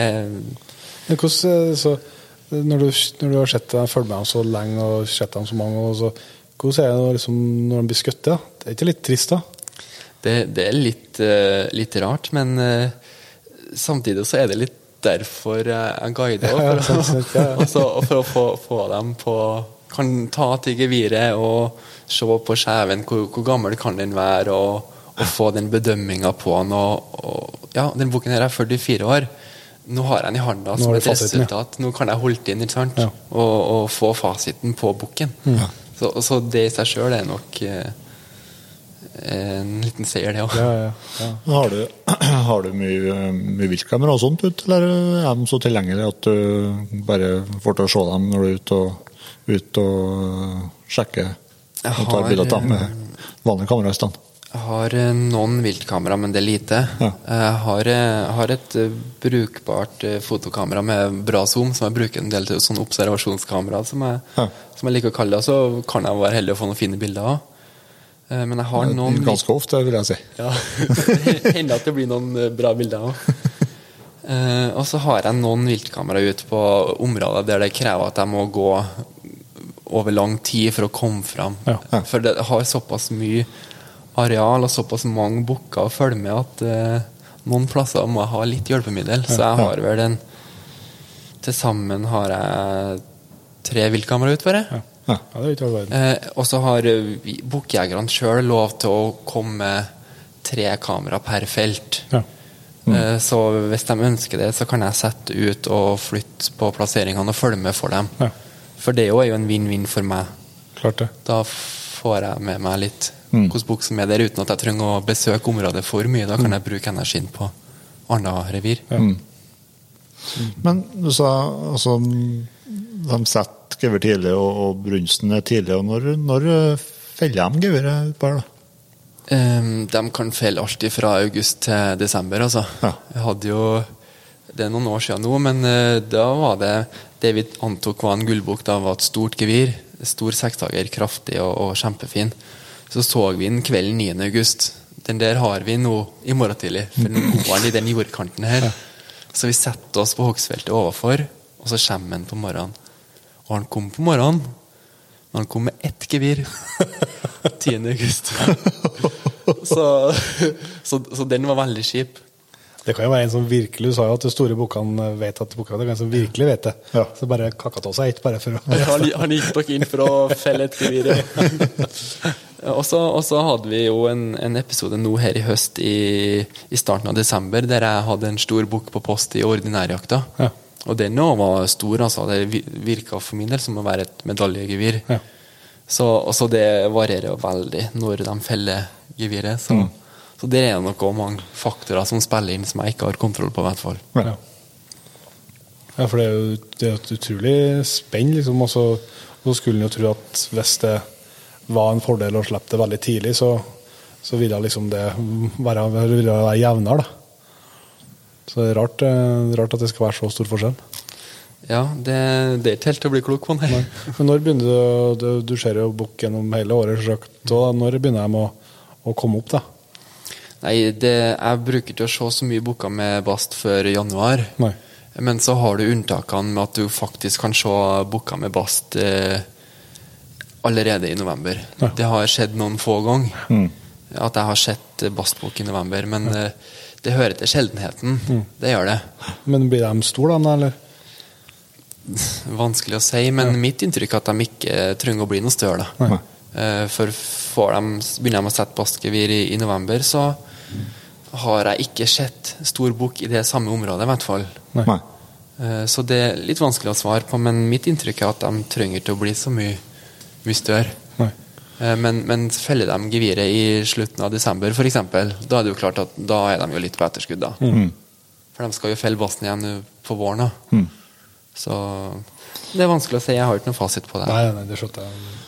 hvordan, så, når, du, når, du, har sett dem, fulgt med dem så lenge og sett dem så mange så, hvordan er det liksom, når de blir skutt? Det er ikke litt trist, da? Det, det er litt, uh, litt, rart, men uh, samtidig så er det litt derfor jeg guider òg. For, ja, ja, for, å få, få, dem på Kan ta til geviret og se på skjeven, hvor, hvor gammel kan den være, og, og få den bedømminga på den. Og, og, ja, den boken her er 44 år. Nå har jeg den i handa som et resultat. Nå kan jeg holde inn ja. og, og, få fasiten på boken. Ja. Så, så, det i seg sjøl er nok eh, en liten seier, det òg. Ja, har, du, har du mye, mye viltkamera og sånt ute, eller er de så tilgjengelige at du bare får til å se dem når du er ute og, ut og sjekker og tar bilder av dem med vanlig kamera i stand? Jeg har eh, noen viltkamera, men det er lite. Ja. Jeg har, eh, har, et eh, brukbart fotokamera med bra zoom, som jeg bruker en del til sånn observasjonskamera, som jeg, ja. som jeg liker å kalle det. Så kan jeg være heldig å få noen fine bilder av. Men jeg har noen Ganske ofte, vil jeg si. Ja, Hender at det blir noen bra bilder òg. og så har jeg noen viltkamera ute på områder der det krever at jeg må gå over lang tid for å komme fram. Ja. For det har såpass mye areal og såpass mange bukker å følge med at noen plasser må jeg ha litt hjelpemiddel. Så jeg har vel en Til sammen har jeg tre viltkamera ute, bare. Ja. Ja, det er eh, og så har bukkjegerne sjøl lov til å komme med tre kamera per felt. Ja. Mm. Eh, så hvis de ønsker det, så kan jeg sette ut og flytte på plasseringene og følge med for dem. Ja. For det er jo en vinn-vinn for meg. Klart det. Da får jeg med meg litt mm. hvilken bok som er der, uten at jeg trenger å besøke området for mye. Da kan mm. jeg bruke energien på annet revir. Ja. Mm. Men du sa altså de setter gevir tidlig, og, og brunsten er tidlig. og Når, når feller de geviret på her? Um, de kan felle alltid fra august til desember, altså. Ja. Jeg hadde jo Det er noen år siden nå, men uh, da var det det vi antok var en gullbukk. Da var et stort gevir. Stor sekstager, kraftig og, og kjempefin. Så så vi den kvelden 9. august. Den der har vi nå i morgen tidlig. For nå går den i den jordkanten her. Så vi setter oss på hogstfeltet overfor, og så kommer den på morgenen. Og han kom på morgenen. Men han kom med ett gevir. 10. august. så, så, så den var veldig kjip. Det kan jo være en som virkelig Du sa jo at de store bukkene vet at bukkene Det kan en som virkelig vet det. Ja. Så bare kakka av seg ett, bare for å han, han, gikk nok inn for å felle et gevir. Og så hadde vi jo en, en, episode nå her i høst, i, i, starten av desember, der jeg hadde en stor bukk på post i ordinærjakta. Ja. Og den òg var stor, altså. Det virka for min del som å være et medaljegevir. Ja. Så, så det varierer veldig når de feller geviret. Så, mm. så det er nok mange faktorer som spiller inn som jeg ikke har kontroll på. I hvert fall. Ja. ja, for det er jo det er et utrolig spenn. Liksom. Og så skulle en jo tro at hvis det var en fordel å slippe det veldig tidlig, så, så ville liksom det være, ville være jevnere. Så det er rart, eh, rart, at det skal være så stor forskjell. Ja, det, det er ikke helt til å bli klok på, nei. nei. Men når begynner du, du, du ser jo bukk gjennom hele året, og når begynner de å, å, komme opp, da? Nei, det, jeg bruker ikke å se så mye bukker med bast før januar. Nei. Men så har du unntakene med at du faktisk kan se bukker med bast eh, allerede i november. Ja. Det har skjedd noen få ganger mm. at jeg har sett bastbukk i november. Men ja. Eh, det hører til sjeldenheten. Mm. Det gjør det. Men blir de store, da, eller? Vanskelig å si, men ja. mitt inntrykk er at de ikke trenger å bli noe større. Da. Nei. for får de, begynner de å sette baskevir i, i, november, så har jeg ikke sett stor bukk i det samme området, i hvert fall. Nei. så det er litt vanskelig å svare på, men mitt inntrykk er at de trenger til å bli så mye mye større. Eh, men, men feller de geviret i slutten av desember, f.eks., da er det jo klart at da er de jo litt på etterskudd. da. Mm. For de skal jo felle bassen igjen på våren. da. Mm. Så det er vanskelig å si. Jeg har ikke noen fasit på det. Nei, nei, det skjønte jeg.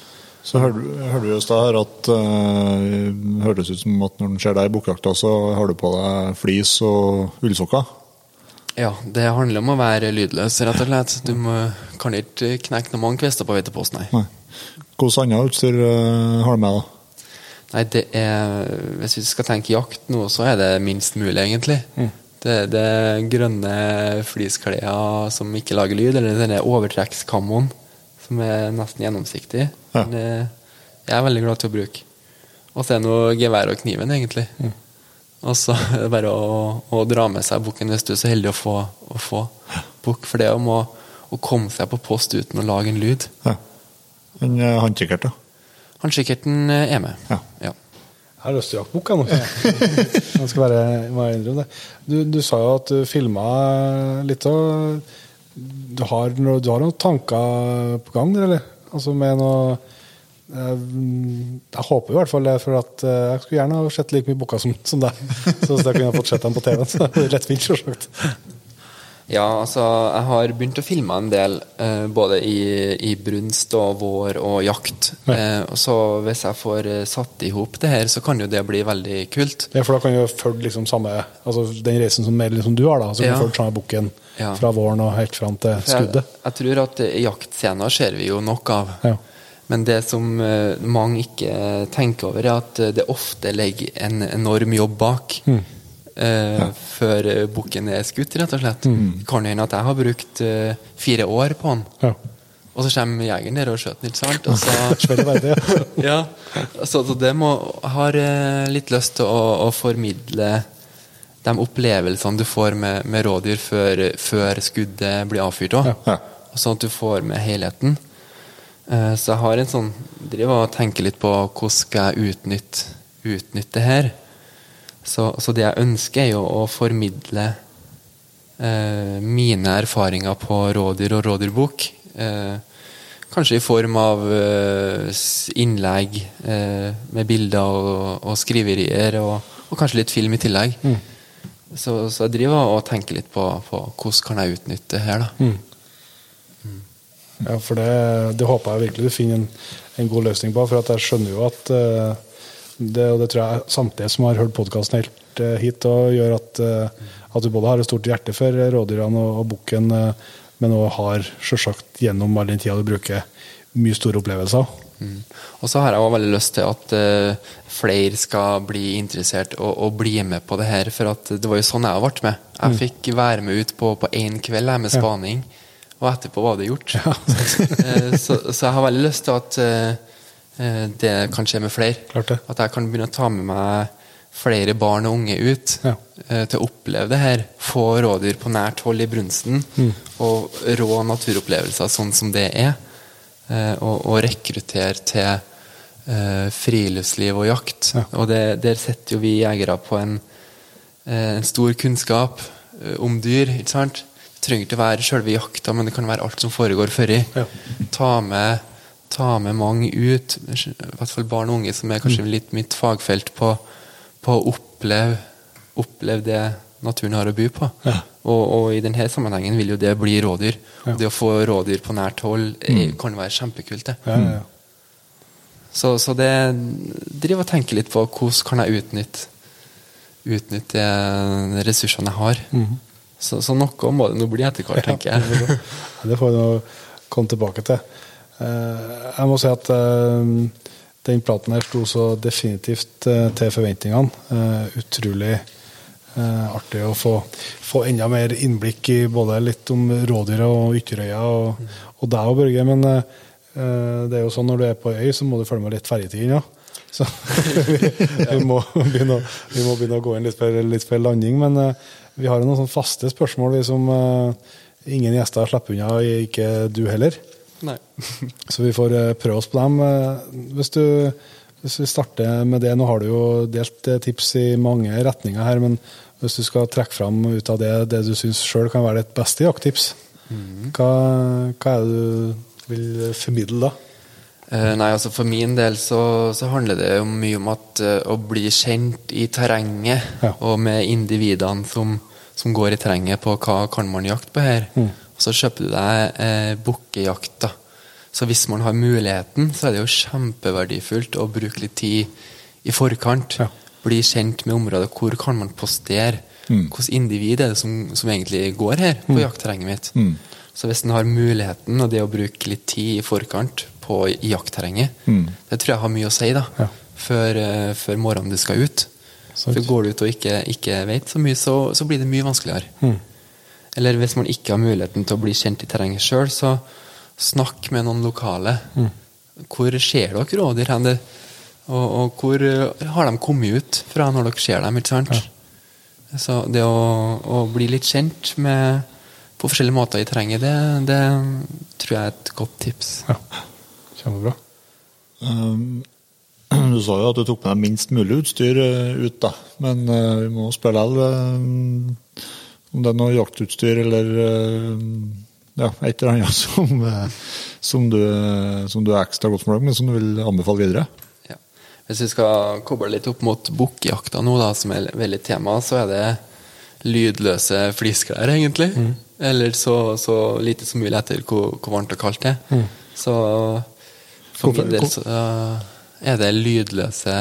Så hørte du i stad her at det høres ut som at når du ser deg i bukkjakta, så har du på deg flis og ullsokker? Ja, det handler om å være lydløs, rett og slett. Du må, kan ikke knekke noen mange kvister på vei til posten, nei. nei. Hvilket annet utstyr uh, har du med? da? Nei, det er, Hvis vi skal tenke jakt nå, så er det minst mulig, egentlig. Mm. Det, det er grønne fleeceklær som ikke lager lyd, eller denne overtrekkskammoen som er nesten gjennomsiktig. Ja. Det, jeg er veldig glad til å bruke. Og så er det noe gevær og kniven, egentlig. Mm. Og så er det bare å, å, dra med seg bukken hvis du er så heldig å få, å få bukk. For det om å, å komme seg på post uten å lage en lyd. Ja. Men håndkikkert, da? Håndkikkerten eh, er med. Ja. ja. Jeg har lyst til å jakte bukk, jeg Jeg skal bare, bare innrømme det. Du, du, sa jo at du filma litt og du har, du har noen tanker på gang eller? Altså med noe jeg, jeg håper i hvert fall det, for at jeg skulle gjerne ha sett like mye bukker som, som deg. Så jeg kunne ha fått sett dem på TV-en. Så det er lettvint, selvsagt. Ja, altså jeg har begynt å filme en del, eh, både i, i, brunst og vår og jakt. Ja. Eh, så hvis jeg får eh, satt i hop det her, så kan jo det bli veldig kult. Ja, For da kan du følge liksom samme altså den reisen som, liksom du har, da. Så kan ja. du følge samme bukken ja. fra våren og helt fram til skuddet. Jeg, jeg, tror at jaktscener ser vi jo nok av. Ja. Men det som uh, mange ikke tenker over, er at det ofte ligger en enorm jobb bak. Mm eh, ja. før bukken er skutt, rett og slett. Mm. Det kan hende at jeg har brukt eh, fire år på den. Ja. Og så kommer jegeren der og skjøter den, ikke sant? Og så, ja, så, så det må, har eh, litt lyst til å, å, formidle de opplevelsene du får med, med rådyr før, før, skuddet blir avfyrt òg. Ja. Sånn at du får med helheten. Eh, så jeg har en sånn driver og tenker litt på hvordan skal jeg utnytte, utnytte det her. Så, så, det jeg ønsker, er jo å formidle eh, mine erfaringer på rådyr og rådyrbok. Eh, kanskje i form av eh, innlegg eh, med bilder og, og skriverier, og, og, kanskje litt film i tillegg. Mm. Så, så, jeg driver og tenker litt på, på hvordan kan jeg utnytte det her, da. Mm. Mm. Ja, for det, det, håper jeg virkelig du finner en, en, god løsning på. For jeg skjønner jo at uh, det, og det tror jeg samtlige som har hørt podkasten helt uh, hit, og gjør at, uh, at, du både har et stort hjerte for rådyrene og, og bukken, uh, men òg har selvsagt gjennom all den tida du bruker, mye store opplevelser. Mm. Og så har jeg også veldig lyst til at flere skal bli interessert og, og, bli med på det her. For det var jo sånn jeg ble med. Jeg mm. fikk være med ut på én kveld med spaning, ja. og etterpå var det gjort. Ja. så, så, jeg har veldig lyst til at det kan skje med flere. At jeg kan begynne å ta med meg flere barn og unge ut ja. Eh, til å oppleve det her. Få rådyr på nært hold i brunsten. Mm. Og rå naturopplevelser sånn som det er. Eh, og, og rekruttere til friluftsliv og jakt. Ja. Og det, der setter jo vi jegere på en, en stor kunnskap om dyr. ikke sant? Det trenger ikke være selve jakta, men det kan være alt som foregår før i. Ja. Ta med ta med mange ut, i hvert fall barn og unge, som er kanskje litt mitt fagfelt, på, på å oppleve, oppleve det naturen har å by på. Ja. Og, og, i denne sammenhengen vil jo det bli rådyr. Ja. Og det å få rådyr på nært hold mm. kan være kjempekult. det. Ja, så, så, det driver og tenker litt på hvordan kan jeg utnytte utnytte de ressursene jeg har. Mm. Så, så, noe må det nå bli etter hvert, tenker jeg. det får vi nå komme tilbake til. Eh, jeg må si at eh, den platen her sto så definitivt eh, til forventningene. Utrolig artig å få, få, enda mer innblikk i både litt om rådyra og Ytterøya og, og deg og Børge. Men det er jo sånn når du er på øy, så må du følge med litt ferjetid. Ja. Så vi, må begynne, vi, må begynne, å gå inn litt for, litt for landing. Men uh, vi har noen sånne faste spørsmål vi som uh, ingen gjester slipper unna, ikke du heller. Nei. så vi får uh, prøve oss på dem. Hvis, du, hvis, vi starter med det, nå har du jo delt tips i mange retninger her, men hvis du skal trekke fram ut av det det du syns sjøl kan være ditt beste jakttips, mm. hva, hva er det du vil formidle da? Nei, altså For min del så, så handler det jo mye om at uh, å bli kjent i terrenget, ja. og med individene som, som, går i terrenget på hva kan man jakte på her. Mm. Så kjøper du deg eh, bukkejakt. Så hvis man har muligheten, så er det jo kjempeverdifullt å bruke litt tid i forkant. Ja. Bli kjent med området. Hvor kan man postere? Mm. Hvilket individ er det som, som, egentlig går her på mm. jaktterrenget mitt? Mm. Så hvis en har muligheten, og det å bruke litt tid i forkant på jaktterrenget. Mm. Det tror jeg har mye å si da, ja. før, uh, før, morgenen du skal ut. Sant. For Går du ut og ikke, ikke vet så mye, så, så blir det mye vanskeligere. Eller hvis man ikke har muligheten til å bli kjent i terrenget sjøl, så snakk med noen lokale. Mm. Hvor ser dere rådyr hen? Og, og, hvor eh, har de kommet ut fra når dere ser dem? ikke sant? Ja. Så det å, å, bli litt kjent med, på forskjellige måter i terrenget, det, det tror jeg er et godt tips. Ja. Kjempebra. Um, du sa jo at du tok med deg minst mulig utstyr eh, ut, da. Men uh, vi må spørre likevel om det er noe jaktutstyr eller uh, ja, et eller annet som, som, du, som, du, er ekstra godt fornøyd med, som du vil anbefale videre? Ja. Hvis vi skal koble litt opp mot bukkjakta nå, da, som er veldig tema, så er det lydløse flisklær, egentlig. Mm. Eller så, så, lite som mulig etter hvor, hvor varmt og kaldt det er. Mm. Så for min del så er det lydløse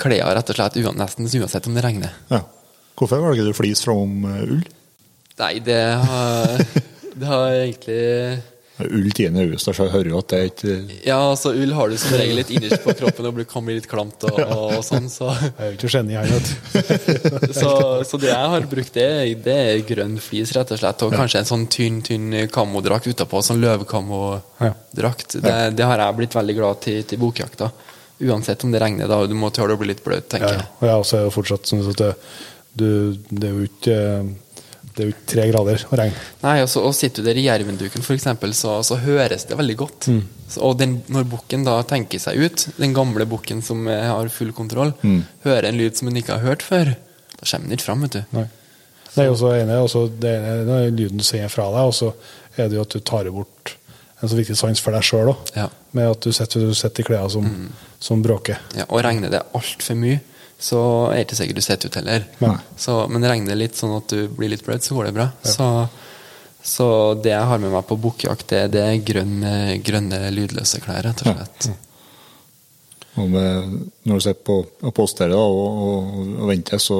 klær, rett og slett, nesten uansett om det regner. Ja. Hvorfor velger du flis framom eh, ull? Nei, det har, det har egentlig Ull 10. august, så jeg hører jo at det er ikke Ja, altså ull har du som regel litt innerst på kroppen og kan bli litt klamt og, og sånn, så Jeg vil ikke geni igjen vet så, så det jeg har brukt, det, det er grønn flis, rett og slett, og ja. kanskje en sånn tynn tynn kamodrakt utapå, sånn løvkammodrakt. Det, det, har jeg blitt veldig glad til til bokjakta. Uansett om det regner, da. Du må tåle å bli litt bløt, tenker jeg. Ja, og jeg også er jo fortsatt sånn at det, du, det er jo ikke det er jo ikke tre grader og regn. Nei, altså, og Sitter du der i jervenduken, f.eks., så, så høres det veldig godt. Mm. Så, og den, når bukken da tenker seg ut, den gamle bukken som har full kontroll, mm. hører en lyd som hun ikke har hørt før, da kommer den ikke fram. vet du. Nei. Det er også ene, også det ene er lyden du sier fra deg, og så er det jo at du tar bort en så viktig sans for deg sjøl òg. Ja. Med at du sitter, i klærne som, mm. som bråker. Ja, og regner det altfor mye, så er det ikke sikkert du sitter ut heller. Så, men regner det litt sånn at du blir litt bløt, så går det bra. Ja. Så, så, det jeg har med meg på bukkjakt, det, det, er grønne, grønne, lydløse klær, rett og slett. Ja. Og med, når du sitter på, på da, og, og, og, venter, så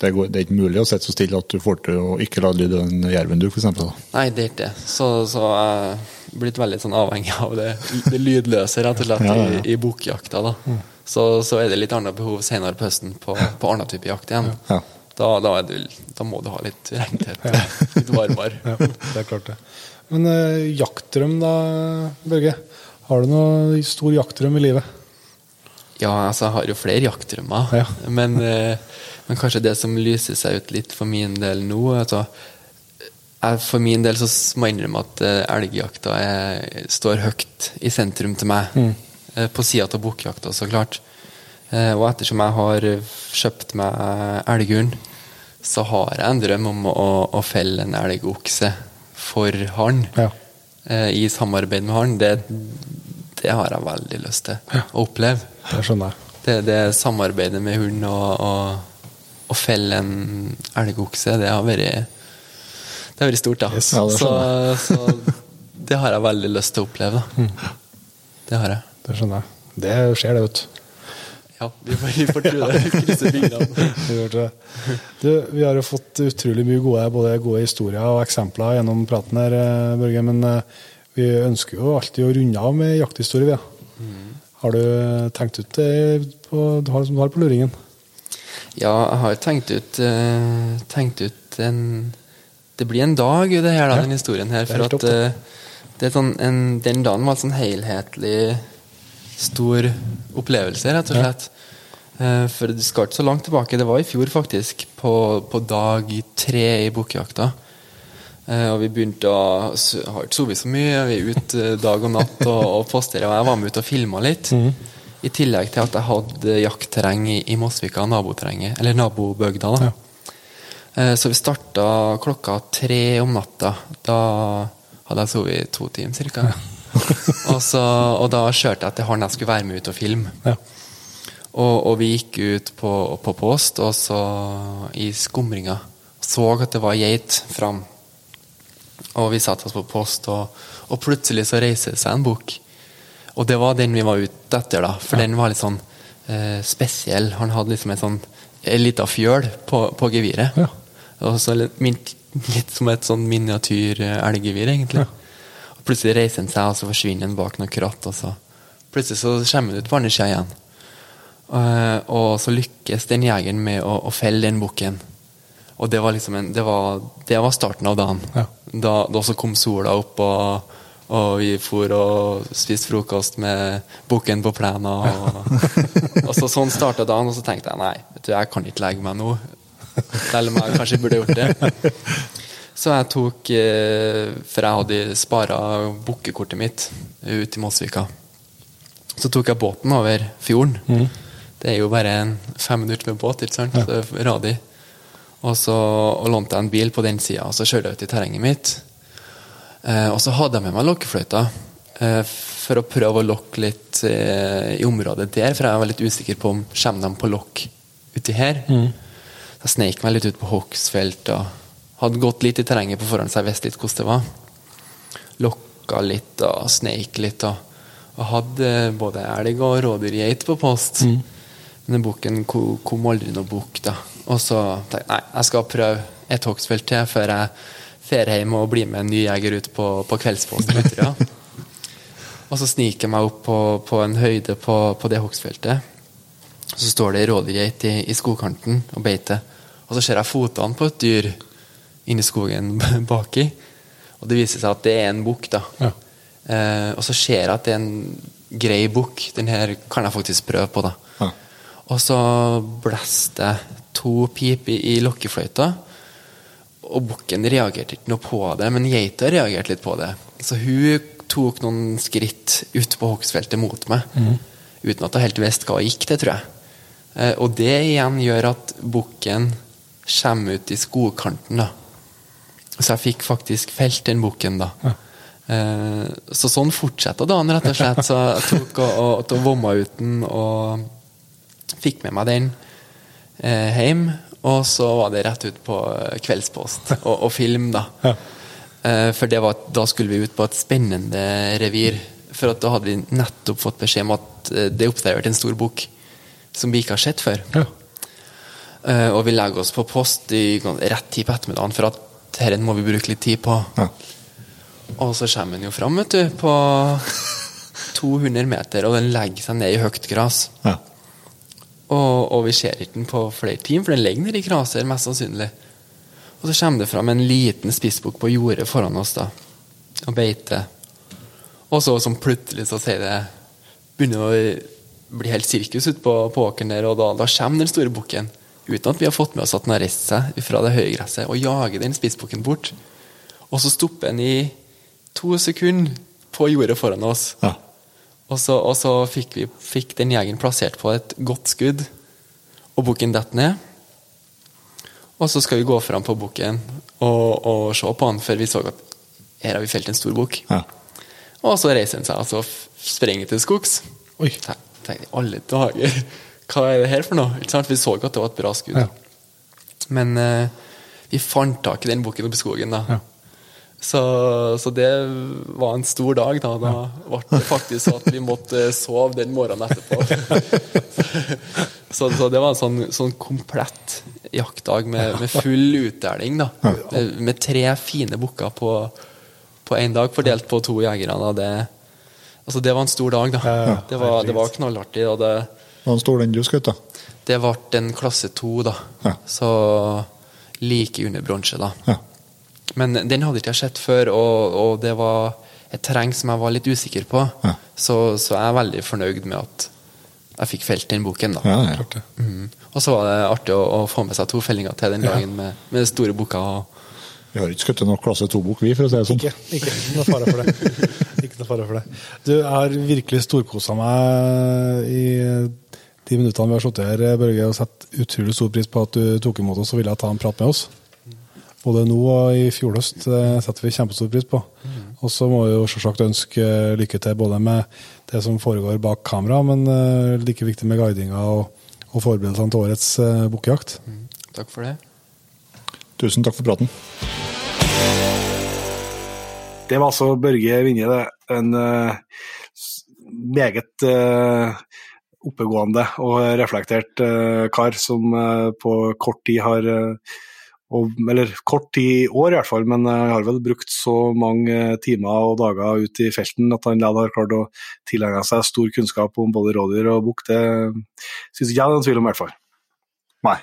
det, går, det, er ikke mulig å sitte så stille at du får til å ikke la lyd av en jerven du, f.eks. Nei, det er ikke det. Så, så jeg er blitt veldig sånn avhengig av det, det lydløse, rett og slett, ja, i, i bukkjakta. da. Mm så, så, er det litt annet behov senere på høsten på, på annen type jakt igjen. Ja. Da, da, du, da, må du ha litt regntett, ja. litt varmere. Ja, det er klart det. Men eh, jaktdrøm da, Børge? Har du noe stor jaktdrøm i livet? Ja, altså jeg har jo flere jaktdrømmer. Ja. Men, eh, men, kanskje det som lyser seg ut litt for min del nå altså, For min del så må jeg innrømme at eh, elgjakta er, står høyt i sentrum til meg. Mm. Eh, på sida av bukkjakta, så klart. Eh, og ettersom jeg har kjøpt meg elgurn, så har jeg en drøm om å, å felle en elgokse for han. Ja. eh, i samarbeid med han, det, det har jeg veldig lyst til å oppleve. Det skjønner jeg. Det, det samarbeidet med hund og, og, og felle en elgokse, det har vært det har vært stort, da. Yes, ja, det så, så, det har jeg veldig lyst til å oppleve. Da. Mm. Det har jeg. Det skjønner jeg. Det skjer, det, vet. Ja, vi får, vi får tro det. Krysse fingrene. vi har jo fått utrolig mye gode, både gode historier og eksempler gjennom praten her, eh, Børge. Men eh, vi ønsker jo alltid å runde av med jakthistorie. Mm. Har du tenkt ut det på, du har, som du har på luringen? Ja, jeg har tenkt ut, uh, tenkt ut en det blir en dag det her, da, ja. den historien her. For at uh, sånn en, den dagen var en sånn helhetlig stor opplevelse, rett og slett. Ja. Uh, for det skal ikke så langt tilbake. Det var i fjor, faktisk. På, på dag tre i bukkjakta. Uh, og vi begynte å Har ikke sovet så mye. Vi er ute dag og natt og, og posterer. Og jeg var med ut og filma litt. Mm. I tillegg til at jeg hadde jaktterreng i, i Mosvika, naboterrenget. Eller nabobygda. da ja. Eh, så vi starta klokka tre om natta. Da hadde jeg sovet i to timer ca. og, og, da kjørte jeg til han jeg skulle være med ut og filme. Ja. Og, og, vi gikk ut på, på, post, og så i skumringa så at det var geit fram. Og vi satte oss på post, og, og plutselig så reiser det seg en bukk. Og det var den vi var ute etter, da. For ja. den var litt sånn eh, spesiell. Han hadde liksom en sånn lita fjøl på, på geviret. Ja. Og så litt, litt som et sånn miniatyr eh, elggevir, egentlig. Ja. Plutselig reiser han seg, og så forsvinner han bak noen kratt. Og så plutselig så kommer han ut på andre sida igjen. Og, og, så lykkes den jegeren med å, å felle den bukken. Og det var liksom en, det, var, det var starten av dagen. Ja. Da, da så kom sola opp, og, og vi for og spiste frokost med bukken på plenen. Og, og, så sånn starta dagen, og så tenkte jeg nei, vet du, jeg kan ikke legge meg nå. Selv om jeg kanskje burde gjort det. Så jeg tok eh, For jeg hadde spara bukkekortet mitt ut i Mosvika. Så tok jeg båten over fjorden. Mm. Det er jo bare en fem minutter med båt, ikke sant? Ja. Radi. Og så og lånte jeg en bil på den sida, og så kjørte jeg ut i terrenget mitt. Eh, og så hadde jeg med meg lokkefløyta eh, for å prøve å lokke litt eh, i området der, for jeg var litt usikker på om kommer de på lokk uti her. Mm. Jeg sneik meg litt ut på hogstfelt og hadde gått litt i terrenget på forhånd, så jeg visste litt hvordan det var. Lokka litt og sneik litt. Og, og hadde både elg og rådyrgeit på post. Mm. Men den bukken kom aldri noe bukk. Og så tenkte jeg nei, jeg skal prøve et hogstfelt til før jeg drar hjem og blir med en ny jeger ut på, på kveldsposten. Ja. og så sniker jeg meg opp på, på en høyde på, på det hogstfeltet. Så står det ei rådyrgeit i, i skogkanten og beiter. Og så ser jeg fotene på et dyr inni skogen baki. Og det viser seg at det er en bukk. da. Ja. Eh, og så ser jeg at det er en grei bukk. Den her kan jeg faktisk prøve på. da. Ja. Og så blåste jeg to piper i lokkefløyta. Og bukken reagerte ikke noe på det, men geita reagerte litt på det. Så hun tok noen skritt ut på hogstfeltet mot meg. Mm. Uten at jeg helt visste hva gikk til, tror jeg. Eh, og det igjen gjør at bukken kommer ut i skogkanten. da. Så jeg fikk faktisk felt den boken, da. Ja. Eh, så sånn fortsetter dagen, rett og slett. Så jeg tok og, og, og vomma ut den og fikk med meg den eh, hjem. Og så var det rett ut på Kveldspost og, og film, da. Ja. Eh, for var, da skulle vi ut på et spennende revir. For da hadde vi nettopp fått beskjed om at eh, det er observert en stor bok som vi ikke har sett før. Ja. Eh, og vi legger oss på post i rett tid på ettermiddagen, for at dette må vi bruke litt tid på. Ja. Og så kommer den jo fram, vet du, på 200 meter, og den legger seg ned i høyt gras. Ja. Og, og, vi ser ikke den på flere timer, for den ligger nede i graset, mest sannsynlig. Og så kommer det fram en liten spissbukk på jordet foran oss, da, og beiter. Og så som plutselig så sier det Begynner å bli helt sirkus ute på, på åkeren der, og da, da kommer den store bukken uten at vi har fått med oss at den har reist seg fra det høye gresset, og jager den spissbukken bort. Og så stopper den i to sekunder på jordet foran oss. Ja. Og så, og så fikk, vi, fikk, den jegeren plassert på et godt skudd, og bukken detter ned. Og så skal vi gå fram på bukken og, og, se på den, før vi så at her har vi felt en stor bukk. Ja. Og så reiser han seg og så sprenger til skogs. Oi. Tenkte alle dager, hva er det her for noe? Ikke sant? Vi så at det var et bra skudd. Ja. Men eh, vi fant tak i den bukken oppi i skogen, da. Ja. Så, så det var en stor dag, da. Da ble det faktisk så at vi måtte sove den morgenen etterpå. så, så det var en sånn, sånn komplett jaktdag med, med full utdeling, da. Med, med tre fine bukker på på én dag, fordelt på to jegere. da. Det, altså det var en stor dag, da. Det, var, det var knallartig. Og det, Hvor stor den du skjøt, da? det ble en klasse to, da. Ja. Så like under bronse, da. Ja. Men den hadde ikke jeg sett før, og, og det var et terreng som jeg var litt usikker på. Ja. Så, så jeg er veldig fornøyd med at jeg fikk felt den boken, da. Ja, det. Mhm. Og så var det artig å, å få med seg to fellinger til den dagen med, med store bukker. og Vi har ikke skutt noen klasse 2-bok, vi, for å si det sånn. Ikke, ikke noe fare for det. Ikke noe fare for det. Du, jeg har virkelig storkosa meg i de minuttene vi har sittet her, Børge, og sett utrolig stor pris på at du tok imot oss og ville ta en prat med oss. Både nå og i fjor høst eh, setter vi kjempestor pris på. Og så må vi jo selvsagt ønske eh, lykke til både med det som foregår bak kamera, men eh, like viktig med guidinga og, og forberedelsene til årets eh, bukkejakt. Takk for det. Tusen takk for praten. Det var altså Børge Vinje, det. En uh, meget eh, oppegående og reflektert eh, kar som eh, på kort tid har eh, Eller kort tid i år i hvert fall, men eh, har vel brukt så mange timer og dager ute i felten at han likevel har klart å tilegne seg stor kunnskap om både rådyr og bukk. Det syns ikke jeg det er noen tvil om, i hvert fall. Nei.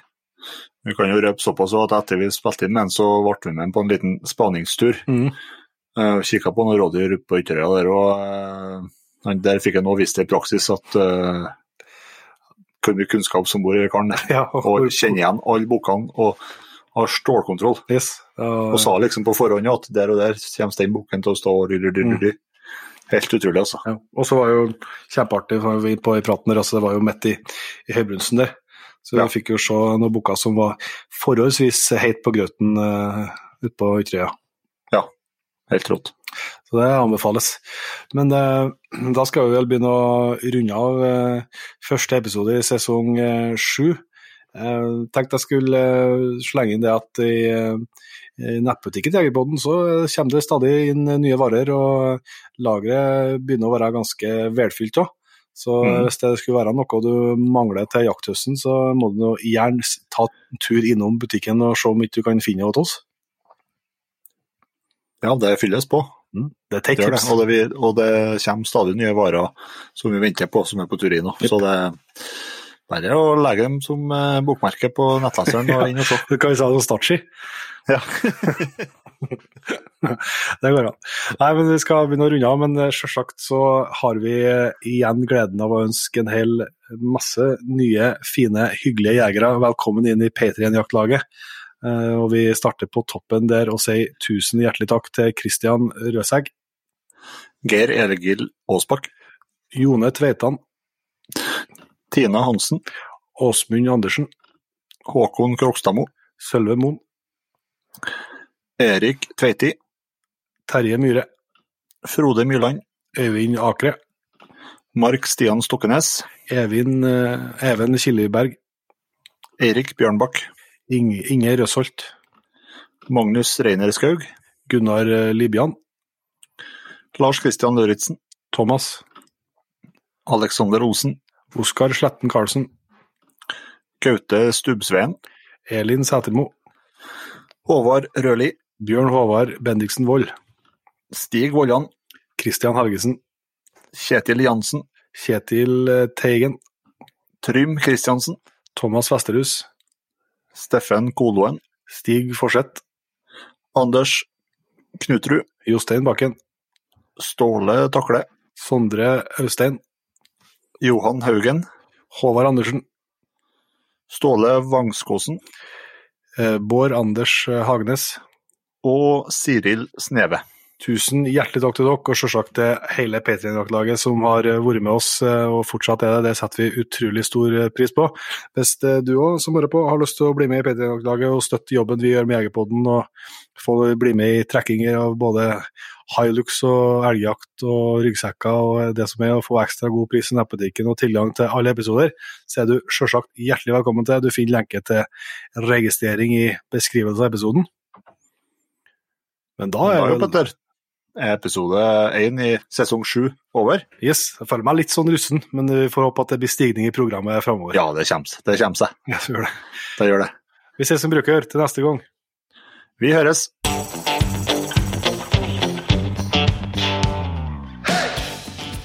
Vi kan jo røpe såpass at etter vi spilte inn med den, så ble vi med på en liten spaningstur. Mm. Uh, Kikka på noen rådyr på Ytterøya der, og der fikk jeg nå vist i praksis at uh, hvor mye kunnskap som bor i karen. Ja, Og kjenner igjen alle bukkene og har stålkontroll. Yes. Og sa liksom på forhånd at der og der kommer den bukken til å stå. og ry, ry, ry, ry. Helt utrolig, altså. Ja. Og så var jo kjempeartig var vi på i praten der, altså det var jo midt i, i høybrunsten der. Så Ja. vi fikk jo se noen bukker som var forholdsvis heit på grøten uh, ute på Ytterøya. Helt rått. Så det anbefales. Men eh, da skal vi vel begynne å runde av eh, første episode i sesong eh, sju. Eh, tenkte jeg skulle eh, slenge inn det at i, eh, i nettbutikken til Jegerpodden så eh, kommer det stadig inn nye varer, og lageret begynner å være ganske velfylt òg. Så Mm. hvis det skulle være noe du mangler til jakthøsten, så må du gjerne ta en tur innom butikken og se om ikke du kan finne det hos oss. Ja, det fylles på. Mm. Det er Det tips. Og, det, og det kommer stadig nye varer som vi venter på, som er på tur i nå. Så det bare å legge dem som eh, bokmerke på nettleseren og inn og se. Du kan jo si som startski. Ja. det går an. Nei, men Vi skal begynne å runde av, men eh, selvsagt så har vi eh, igjen gleden av å ønske en hel masse nye, fine, hyggelige jegere velkommen inn i P3-jaktlaget. Eh, Og vi starter på toppen der og sier tusen hjertelig takk til Kristian Røsegg, Geir Elegil Aasbakk, Jone Tveitan, Tina Hansen, Åsmund Andersen, Håkon Krokstadmo, Sølve Moen, Erik Tveiti, Terje Myhre, Frode Myrland, Øyvind Akre, Mark Stian Stokkenes, eh, Even Kildeberg, Eirik Bjørnbakk, Inge, Inge Røsholt, Magnus Reiner Skaug, Gunnar Libyan. Libjan, Lars Christian Løritzen. Thomas, Alexander Osen, Oskar Sletten Karlsen, Gaute Stubbsveen, Elin Sætermo, Håvard Røli, Bjørn Håvard Bendiksen Wold, Stig Vollan, Kristian Helgesen, Kjetil Jansen, Kjetil eh, Teigen, Trym Kristiansen, Thomas Vesterhus, Steffen Koloen, Stig Forseth, Anders Knutrud, Jostein Bakken, Ståle Takle, Sondre Austein, Johan Haugen, Håvard Andersen, Ståle Vangskåsen eh, Bård Anders Hagenes Hagnes, og Siril Sneve. Tusen hjertelig takk til dere, og selvsagt til hele Patrion-laget som har eh, vært med oss eh, og fortsatt er det. Det setter vi utrolig stor eh, pris på. Hvis du òg som hører på har lyst til å bli med i Patrion-laget og støtte jobben vi gjør med Jegerpodden, og få bli med i trekkinger av både Hilux og elgjakt og ryggsekker og det som er, å få ekstra god pris i nettbutikken og tilgang til alle episoder, så er du selvsagt hjertelig velkommen til. Du finner lenke til registrering i beskrivelsen av episoden. Men da er jo episode én i sesong sju over. Yes, jeg føler meg litt sånn russen, men vi får håpe at det blir stigning i programmet framover. Ja, det kommer, det kommer seg. Ja, det gjør det. Det gjør det. Vi ses som bruker til neste gang. Vi høres.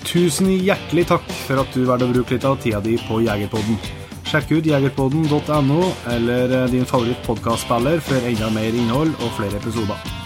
Tusen hjertelig takk for at du valgte å bruke litt av tida di på Jegerpodden. Sjekk ut jegerpodden.no eller din favoritt-podkastspiller for enda mer innhold og flere episoder.